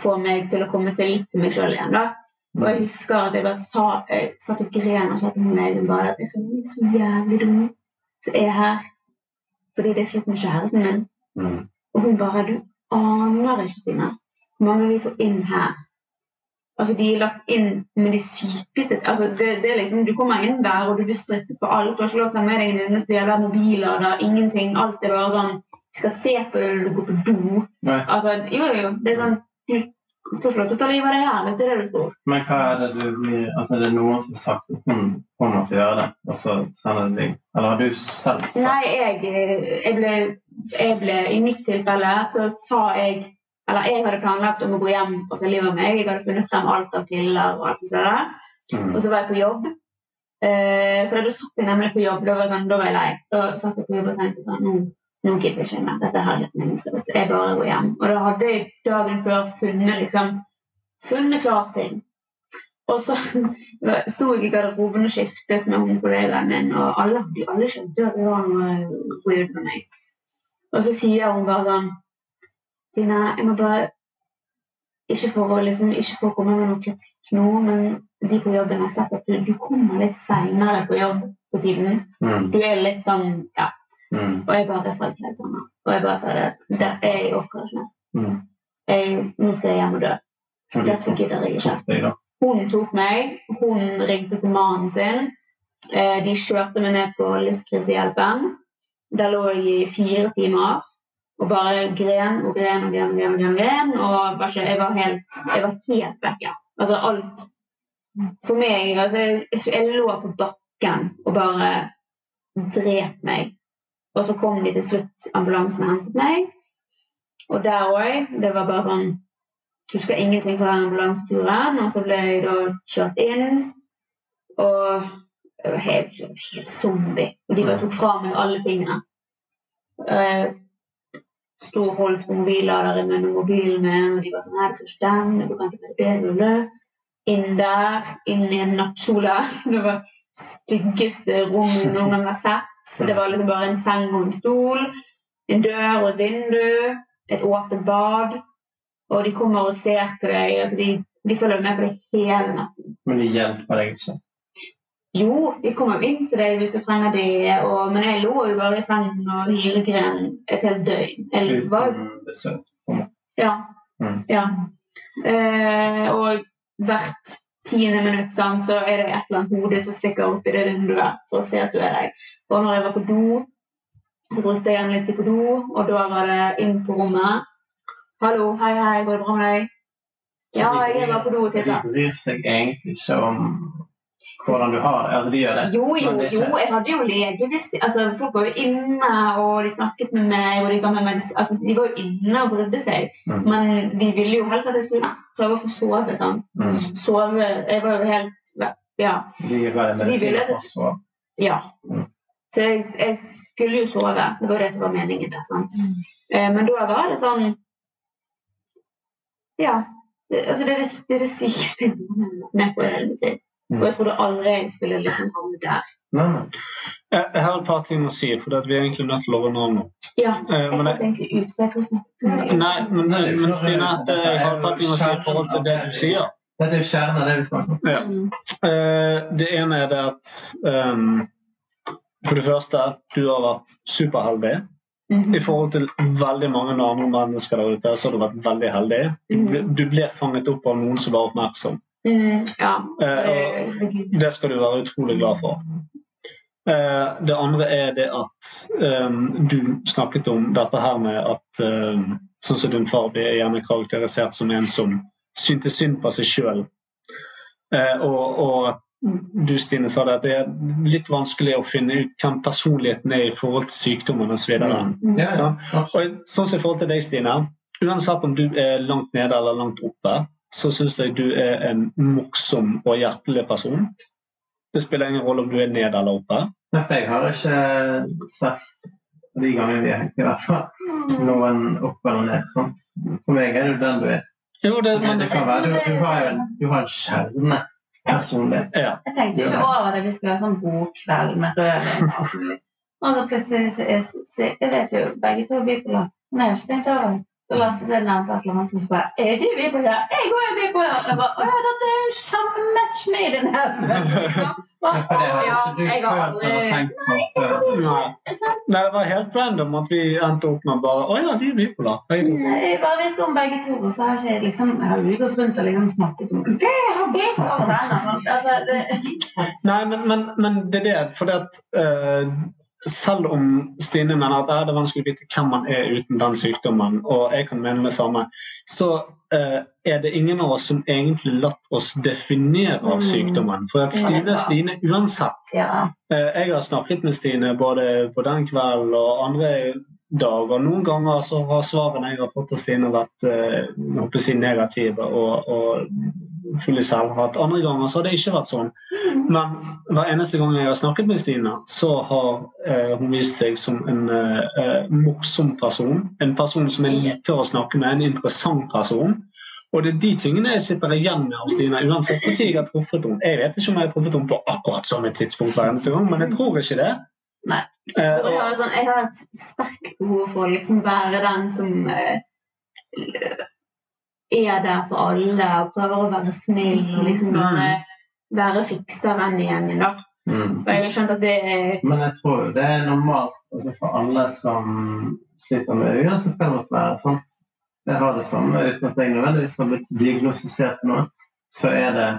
få meg til å komme til litt til meg sjøl igjen. da. Og jeg husker at jeg bare sa, jeg satt og gren og sa til henne egen bare at jeg føler så jævlig dum som er her fordi det er slutt med kjæresten min. Mm. Og hun bare Du aner ikke, Stine, hvor mange vi får inn her. Altså, De er lagt inn med de sykeste altså, det, det er liksom, Du kommer inn der, og du blir strittet for alt. Du har ikke lov til å ta med deg en eneste jævla mobillader. Ingenting. Alt er bare sånn Du skal se på det når du går på do. Nei. Altså, jo, jo. Det er sånn Du får ikke lov til å ta livet av deg her, hvis det er det du tror. Men hva er det du Altså, er det noen som har sagt at hun kommer til å gjøre det, og så sender det deg? Eller har du selv sagt Nei, jeg, jeg, ble, jeg ble I mitt tilfelle så sa jeg Eller jeg hadde planlagt om å gå hjem og ta livet av meg. Jeg hadde funnet frem alt av piller og alt det der. Mm. Og så var jeg på jobb. Uh, for da satt jeg nemlig på jobb. Da var, sånn, da var jeg lei. Da satt jeg på jobb og tenkte sånn Nå, gidder jeg ikke mer. Dette er helt meningsløst. Jeg bare går hjem. Og da hadde jeg dagen før funnet liksom funnet klar ting. Og så sto jeg i garderoben og skiftet med hun kollegaen min, og alle, alle skjønte at det var noe weird med meg. Og så sier hun bare sånn Tina, jeg må bare ikke for, å, liksom, ikke for å komme med noe kritikk nå, men de på jobben har sett at du, du kommer litt seinere på jobb for tiden. Mm. Du er litt sånn Ja. Mm. Og jeg bare falt sammen. Og jeg bare sa det at det, jeg orker ikke mer. Mm. Nå skal jeg hjem og dø. Dette gidder jeg ikke. Hun tok meg. Hun ringte til mannen sin. Eh, de kjørte meg ned på Livskrisehjelpen. Der lå jeg i fire timer og bare gren og gren og gren. Gren, gren, gren, og bare, jeg, var helt, jeg var helt vekke. Altså alt For meg altså, jeg, jeg lå på bakken og bare drep meg. Og så kom de til slutt, ambulansen hentet meg. Og der òg. Det var bare sånn husker ingenting fra ambulanseturen. Og så ble jeg da kjørt inn, og jeg var helt, helt zombie. Og de bare tok fra meg alle tingene. Jeg sto og holdt på mobilladeren min og mobilen min, og de var sånn Nei, du får ikke den, du kan ikke ta det, du. Inn der, inn i en nattkjole. Det var styggeste rommet noen gang har sett. Det var liksom bare en seng og en stol, en dør og et vindu, et åpent bad. Og de kommer og ser på deg. altså De, de følger med på deg hele natten. Men de hjelper deg ikke. Jo, de kommer inn til deg hvis du trenger det, og, men jeg lå jo bare i sengen og hylegren et helt døgn. Jeg var, besøk. ja. Mm. ja. Eh, og hvert tiende minutt sant, så er det et eller annet hode som stikker opp i det vinduet for å se at du er deg. Og når jeg var på do, så brukte jeg gjerne litt tid på do, og da var det inn på rommet. Hallo, hei, hei, går det bra med deg? Så Ja, jeg var på do og tissa. Det bryr seg egentlig ikke om hvordan du har det. Altså, de gjør det. Jo, jo, det jo, jeg hadde jo legevisit. Altså, folk var jo inne, og de snakket med meg, og de ga meg. Altså, de var jo inne og prøvde seg. Mm. Men de ville jo helst at jeg skulle prøve å få sove. sant? Mm. Sove Jeg var jo helt Ja. De ga deg ville- for sove. ja. Mm. Så jeg, jeg skulle jo sove. Det var det som var meningen. der, sant? Eh, Men da var det sånn Ja. Det, altså det, er det, det er det sykeste jeg har vært med på i hele mitt liv. Mm. Og jeg trodde aldri jeg skulle liksom havne der. Nei, nei. Jeg, jeg har et par ting å si, for at vi er egentlig nødt til å runde av nå. Ja, Eh, jeg men falt jeg, egentlig ut, for jeg tror snakke nei, men, men Stine, at jeg har et par ting å si i forhold til det du sier. Dette er jo kjernen av det vi snakker om. Ja. Uh, det ene er det at um, For det første, du har vært superheldig. Mhm. I forhold til veldig mange andre mennesker der ute, så har du vært veldig heldig. Du ble, du ble fanget opp av noen som var oppmerksom. Mhm, Ja. Eh, og det skal du være utrolig glad for. Eh, det andre er det at ehm, du snakket om dette her med at ehm, sånn som din far blir gjerne karakterisert som en som syntes synd på seg sjøl. og, og du Stine sa det at det er litt vanskelig å finne ut hvem personligheten er i forhold til sykdommen osv. så Ja, ja. Sånn. Og sånn som i forhold til deg, Stine. Uansett om du er langt nede eller langt oppe, så syns jeg du er en morsom og hjertelig person. Det spiller ingen rolle om du er nede eller oppe. Nei, for jeg har ikke sett de gangene vi har hengt, i hvert fall, noen opp eller ned. sant? For meg er det den du er. Jo, det, Men det kan være du, du har jo en, du har en kjerne personlighet. ja. Jeg tenkte ikke over det. Vi skulle ha sånn kveld med rødvin og så plutselig så, så, så, Jeg vet jo begge to er bipolar. Men jeg har ikke tenkt over det. Så Lasse så nevnte et eller annet, så bare Er du bipolar? Jeg òg er bipolar! Jeg bare, Å ja, dette er jo kjempematch made in heaven! Liksom. Ja, det jeg har aldri- på. Nei. Det var helt random at vi endte opp med bare Å ja, vi er bipolar. på to. Jeg bare visste om begge to, og så har jeg liksom Jeg har jo gått rundt og liksom snakket om Det Jeg har og venner. sant? Altså, det, Nei, men, men, men det er det. For at, eh, selv om Stine mener at det er vanskelig å vite hvem man er uten den sykdommen, og jeg kan mene det samme, så eh, er det ingen av oss som egentlig latt oss definere av Mm. sykdommen. For at Stine er Stine uansett. ja. Eh, Jeg har snakket med Stine både på den kvelden og andre dager. Noen ganger så har svarene jeg har fått av Stine vært eh, si negative og, og full i selvhat. Andre ganger så har det ikke vært sånn. Men hver eneste gang jeg har snakket med Stine, så har eh, hun vist seg som en eh, eh, morsom person. En person som jeg liker å snakke med, en interessant person. Og det er de tingene jeg sitter igjen med av Stine, uansett når jeg har truffet henne. Jeg vet ikke om jeg har truffet henne på akkurat samme tidspunkt hver eneste gang, men jeg tror ikke det. Nei. Eh, Og sånn, jeg har et sterkt behov for å liksom være den som eh, er der for alle og prøver å være snill og liksom bare være fikseren i gjengen. da. Mm. Og jeg har skjønt at det er Men jeg tror jo det er normalt altså for alle som sliter med uansett hva det måtte være. sant? Jeg har det samme uten at jeg nødvendigvis har blitt diagnostisert med noe. Så er det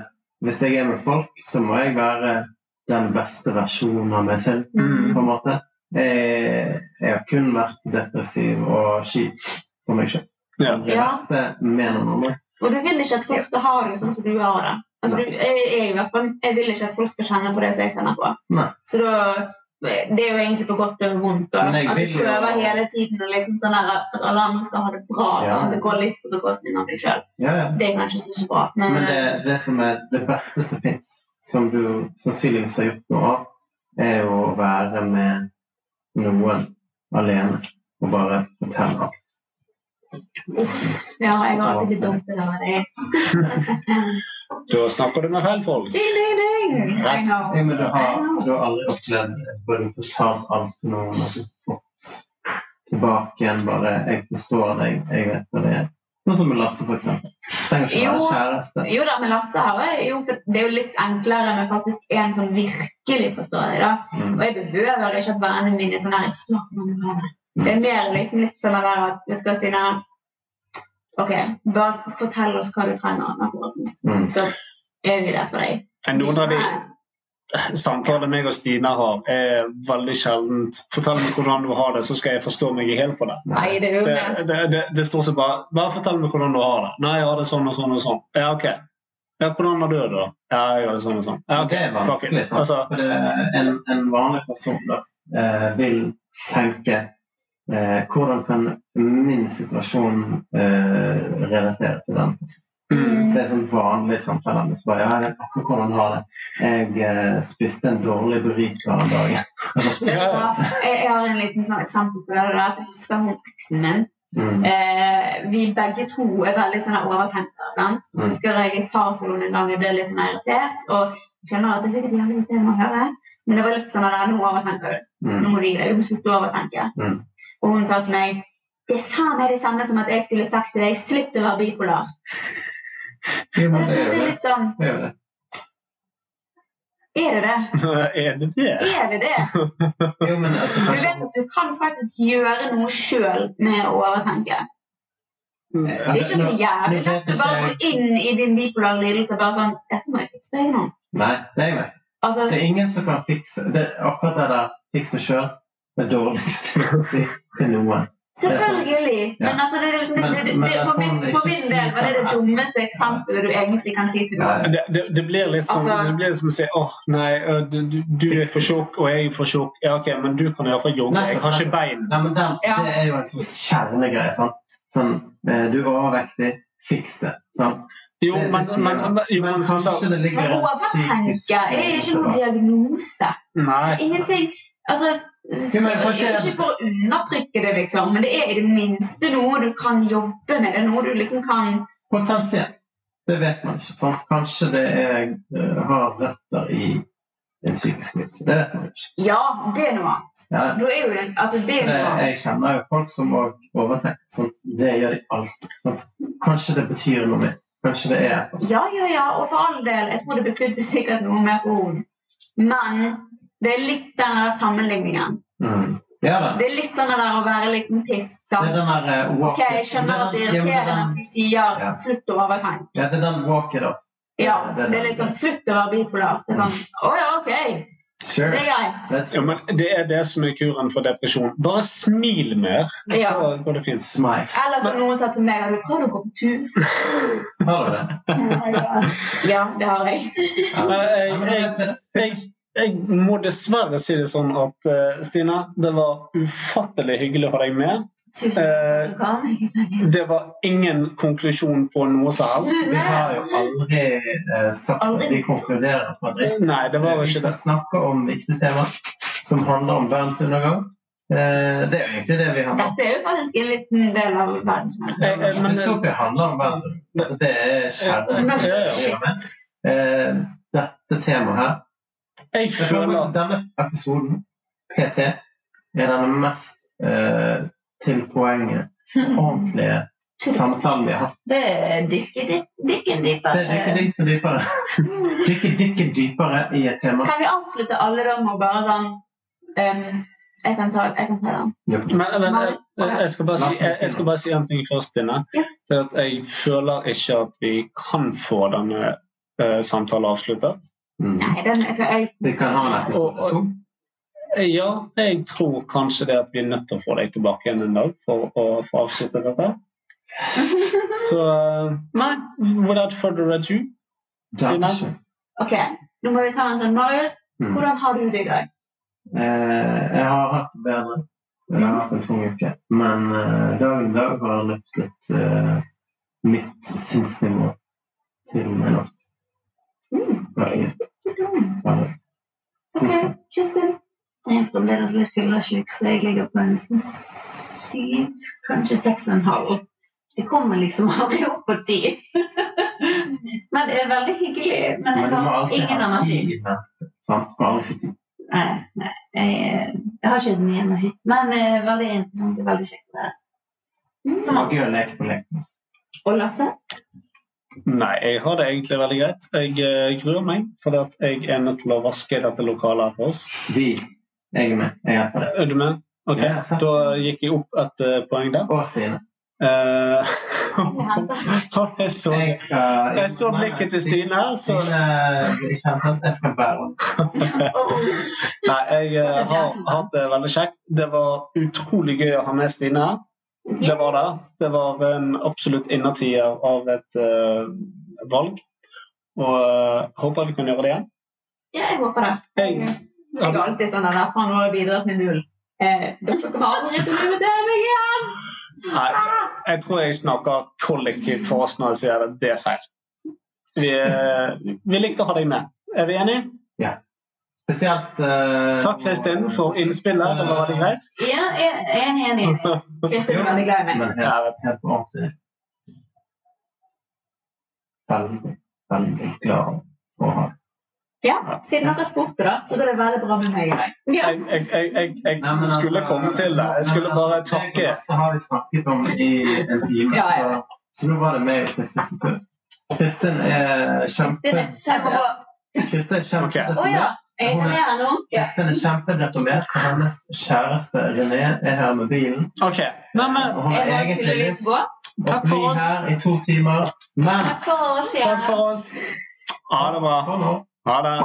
Hvis jeg er med folk, så må jeg være den beste versjonen av meg selv. Mm. på en måte. Jeg, jeg har kun vært depressiv og kjip for meg selv. Ja. Ja. med noen andre. Og du vil ikke at folk skal ha det sånn som du har det. Altså, du, jeg, jeg, i hvert fall, jeg vil ikke at folk skal kjenne på det som jeg kjenner på. Nei. Så da Det er jo egentlig på godt og vondt. Og, At du du jo- prøver hele tiden og liksom sånn der, at alle andre skal ha det bra. Ja. Sånn. Det går litt på bekostning av deg sjøl. Ja, ja. Det er kanskje ikke så bra. Men, Men det, det som er det beste som fins, som du sannsynligvis har gjort noe av, er jo å være med noen alene og bare fortelle alt. Uff, ja, jeg har alltid blitt dumpet av deg. Da snakker du med feil folk. Ding, ding, ding. I know. Ja, men du har, du har aldri opplevd bare fortalt alt til noen og fått tilbake igjen bare 'Jeg forstår deg, jeg vet hva det er'. Sånn som med Lasse, eksempel. Trenger ikke være Jo. kjæreste. Jo da, med Lasse har jeg jo Det er jo litt enklere med faktisk en som virkelig forstår deg. da. Mm. Og jeg behøver ikke at vennene mine er sånn her det. Er mer liksom litt sånn der at Vet du hva, Stine? OK, bare fortell oss hva du trenger akkurat nå, Mm. så er vi der for deg. Noen av de samtalene meg og Stina har, er veldig sjeldent 'Fortell meg hvordan du har det, så skal jeg forstå meg i hjel på det'. Nei, det er Det, det, det, det står seg bare 'Bare fortell meg hvordan du har det'. 'Nei, jeg har det sånn og sånn og sånn'. Ja, OK. Ja, hvordan har du det, da? Ja, jeg har det sånn og sånn. Ja, okay. Det er vanskelig. sant? Altså, en, en vanlig person da, eh, vil tenke eh, hvordan kan min situasjon eh, relatere til den personen. mm. Det er sånn vanlig samtale. Så bare, ja, akkurat hvordan har det. Jeg eh, spiste en dårlig burrito en dag. ja. Jeg, har en liten sånn eksempel på det. der. Jeg husker hun eksen min. Mm. Eh, vi begge to er veldig sånn overtenkere. sant? Mm. husker jeg jeg sa til henne en gang jeg ble litt sånn irritert. Og skjønner at det er sikkert jævlig irriterende å høre, men det var litt sånn at nå overtenker du. Nå Mm. må du gi deg. Du må slutte å overtenke. Mm. Og hun sa til meg det er faen meg det samme som at jeg skulle sagt til deg slutt å være bipolar. Jo, men jeg det er jo det. sånn Det er det. Er det det? er det det? Er det det? Jo, men altså, Du vet at du kan faktisk gjøre noe sjøl med å overtenke. Det er ikke så jævlig nå lett å bare gå inn i din bipolare lidelse og bare sånn Dette må jeg fikse på egen hånd. Nei, det jeg med. Altså, Det er ingen som kan fikse det, akkurat det der 'fiks det sjøl'. Det dårligste jeg si til noen. selvfølgelig. Men altså, det liksom, det, det, det, men for, min, for min del var det det dummeste eksempelet du egentlig kan si til noen. Det, det, det blir litt som, Altså- det blir som å si åh, nei, du, du, du er for tjukk, og jeg er for tjukk. Ja, ok, men du kan iallfall jogge. Jeg har ikke bein. Nei, men den, Ja. Det er jo en sånn kjernegreie. Sånn, sånn Du er overvektig, fiks det. Sånn. Jo, men, men, jo, men som kanskje sagt det ligger Men en overtenke er ikke noen diagnose. Nei. Ingenting Altså, Men kanskje- ikke for å undertrykke det, liksom, men det er i det minste noe du kan jobbe med. Noe du liksom kan Potensielt. Det vet man ikke. Sant? Kanskje det er, uh, har røtter i en psykisk lidelse. Det vet man ikke. Ja, det er noe annet. Ja. Er jo altså, det er Det, noe annet. jeg kjenner jo folk som òg overtenker. Sant? Det gjør de alltid. Sant? Kanskje det betyr noe mer. Kanskje det er et Ja, ja, ja, og for all del. Jeg tror det betydde sikkert noe mer for henne. Men det er litt den der sammenligningen. mm. Ja. Det er litt sånn det der å være liksom piss. Det er den der eh, walk Ok, jeg skjønner at det er irriterende at du sier Ja. 'slutt å overtenke'. Ja, det er den walk it off. Ja, Det er er sånn 'slutt å være bipolar'. Det er sånn, Å ja, ok. Sure. Det er greit. Ja, men det er det som er kuren for depresjon. Bare smil mer, Ja. så går det fint. smile. Eller som noen sa til meg, har du prøvd å gå på tur? Har du det? Ja, det har jeg. Ja. Jeg, Jeg, det- det- jeg, jeg må dessverre si det sånn at eh, Stina, det var ufattelig hyggelig å ha deg med. Eh, kom. Det var ingen konklusjon på noe som helst. Vi har jo aldri eh, sagt at vi konkluderer på dritt. Nei, det var jo Vi ikke skal det. snakke om viktige tema som handler om verdensundergang. Eh, det er jo egentlig det vi har Dette er jo faktisk en liten del av. Eh, eh, men- Dystopia handler om verdensundergang. Altså, det er kjernen. Ja, ja, ja. Eh, dette temaet her Jeg føler at denne episoden, PT, er den mest eh, til poenget, ordentlige samtalen vi har hatt. Det er dykke dykken dypere. Det dykker dypere, dypere. Dykker, dykker dypere i et tema. Kan vi avslutte alle da med å bare sånn um, jeg, kan ta, jeg kan ta den. Men, men jeg, jeg, skal bare si, jeg, jeg skal bare si en ting først, Tine. Ja. Jeg føler ikke at vi kan få denne uh, samtalen avsluttet. Mm. Nei, den, for jeg, Vi kan ha en episode to. Eh, Ja, jeg tror kanskje det at vi er nødt til å få deg tilbake igjen en dag for å få avsluttet dette. Så eh, nei, without further ado ok, nå må vi ta en sånn. Marius, Mm. hvordan har du det i dag? Eh, jeg har hatt det bedre. Jeg har hatt en tung uke. Men eh, dagen i dag har løftet eh, mitt sinnsnivå til enormt. Mm. Ok, Koselig. Jeg er fremdeles litt fyllesyk, så jeg ligger på en sånn syv, kanskje seks og en halv. Jeg kommer liksom aldri opp på ti. Men det er veldig hyggelig. Men Men jeg du må har alltid ingen ha energi. Sant? Du må aldri tid. Nei, nei jeg, jeg har ikke så mye energi. Men det er veldig interessant og veldig kjekt å være. Så det var gøy å leke på leken. Og Lasse? Nei, jeg har det egentlig veldig greit. Jeg eh, gruer meg, for jeg er nødt til å vaske dette lokalet etter oss. Vi. Jeg er med. Jeg deg. Er du med? Ok, Ja. Da gikk jeg opp et eh, poeng der. Og Stine. Uh, jeg så, Jeg skal jeg så blikket til Stine, så Stine jeg kjente at jeg skal bære. Nei, jeg eh, har hatt det veldig kjekt. Det var utrolig gøy å ha med Stine her. Det var det. Det var en absolutt innertier av et uh, valg. Og uh, håper vi kan gjøre det igjen. Ja, jeg håper det. Jeg, Jeg, jeg er alltid sånn der fra nå har jeg bidratt med null. Eh, dere kommer aldri til å invitere meg igjen! nei, jeg tror jeg snakker kollektivt for oss når jeg sier det. Det er feil. Vi, eh, vi likte å ha deg med. Er vi enige? Spesielt uh, Takk, Kristin, for innspillet. Det var veldig greit. Ja, jeg er enig, enig. Kristin er veldig glad i meg. Men helt, helt på ordentlig. Veldig, veldig glad for å ha. Ja, siden dere spurte, da, så det det veldig bra med meg i dag. Ja. Jeg, jeg, jeg, jeg, jeg skulle altså, komme til det. Jeg skulle men bare altså, takke. Så har vi snakket om i en time, Ja, så, så nå var det meg og Kristin sin tur. Kristin er kjempe... Er. Kristin er kjempe... Ja. kjempedeprimert. Jeg er nå. Kristin er kjempedeprimert, for hennes kjæreste René er her med bilen. OK. Nei, men Og hun har egentlig lyst til å bli her i to timer, men Takk for oss, ja. takk for oss. Ha det bra. Ha det.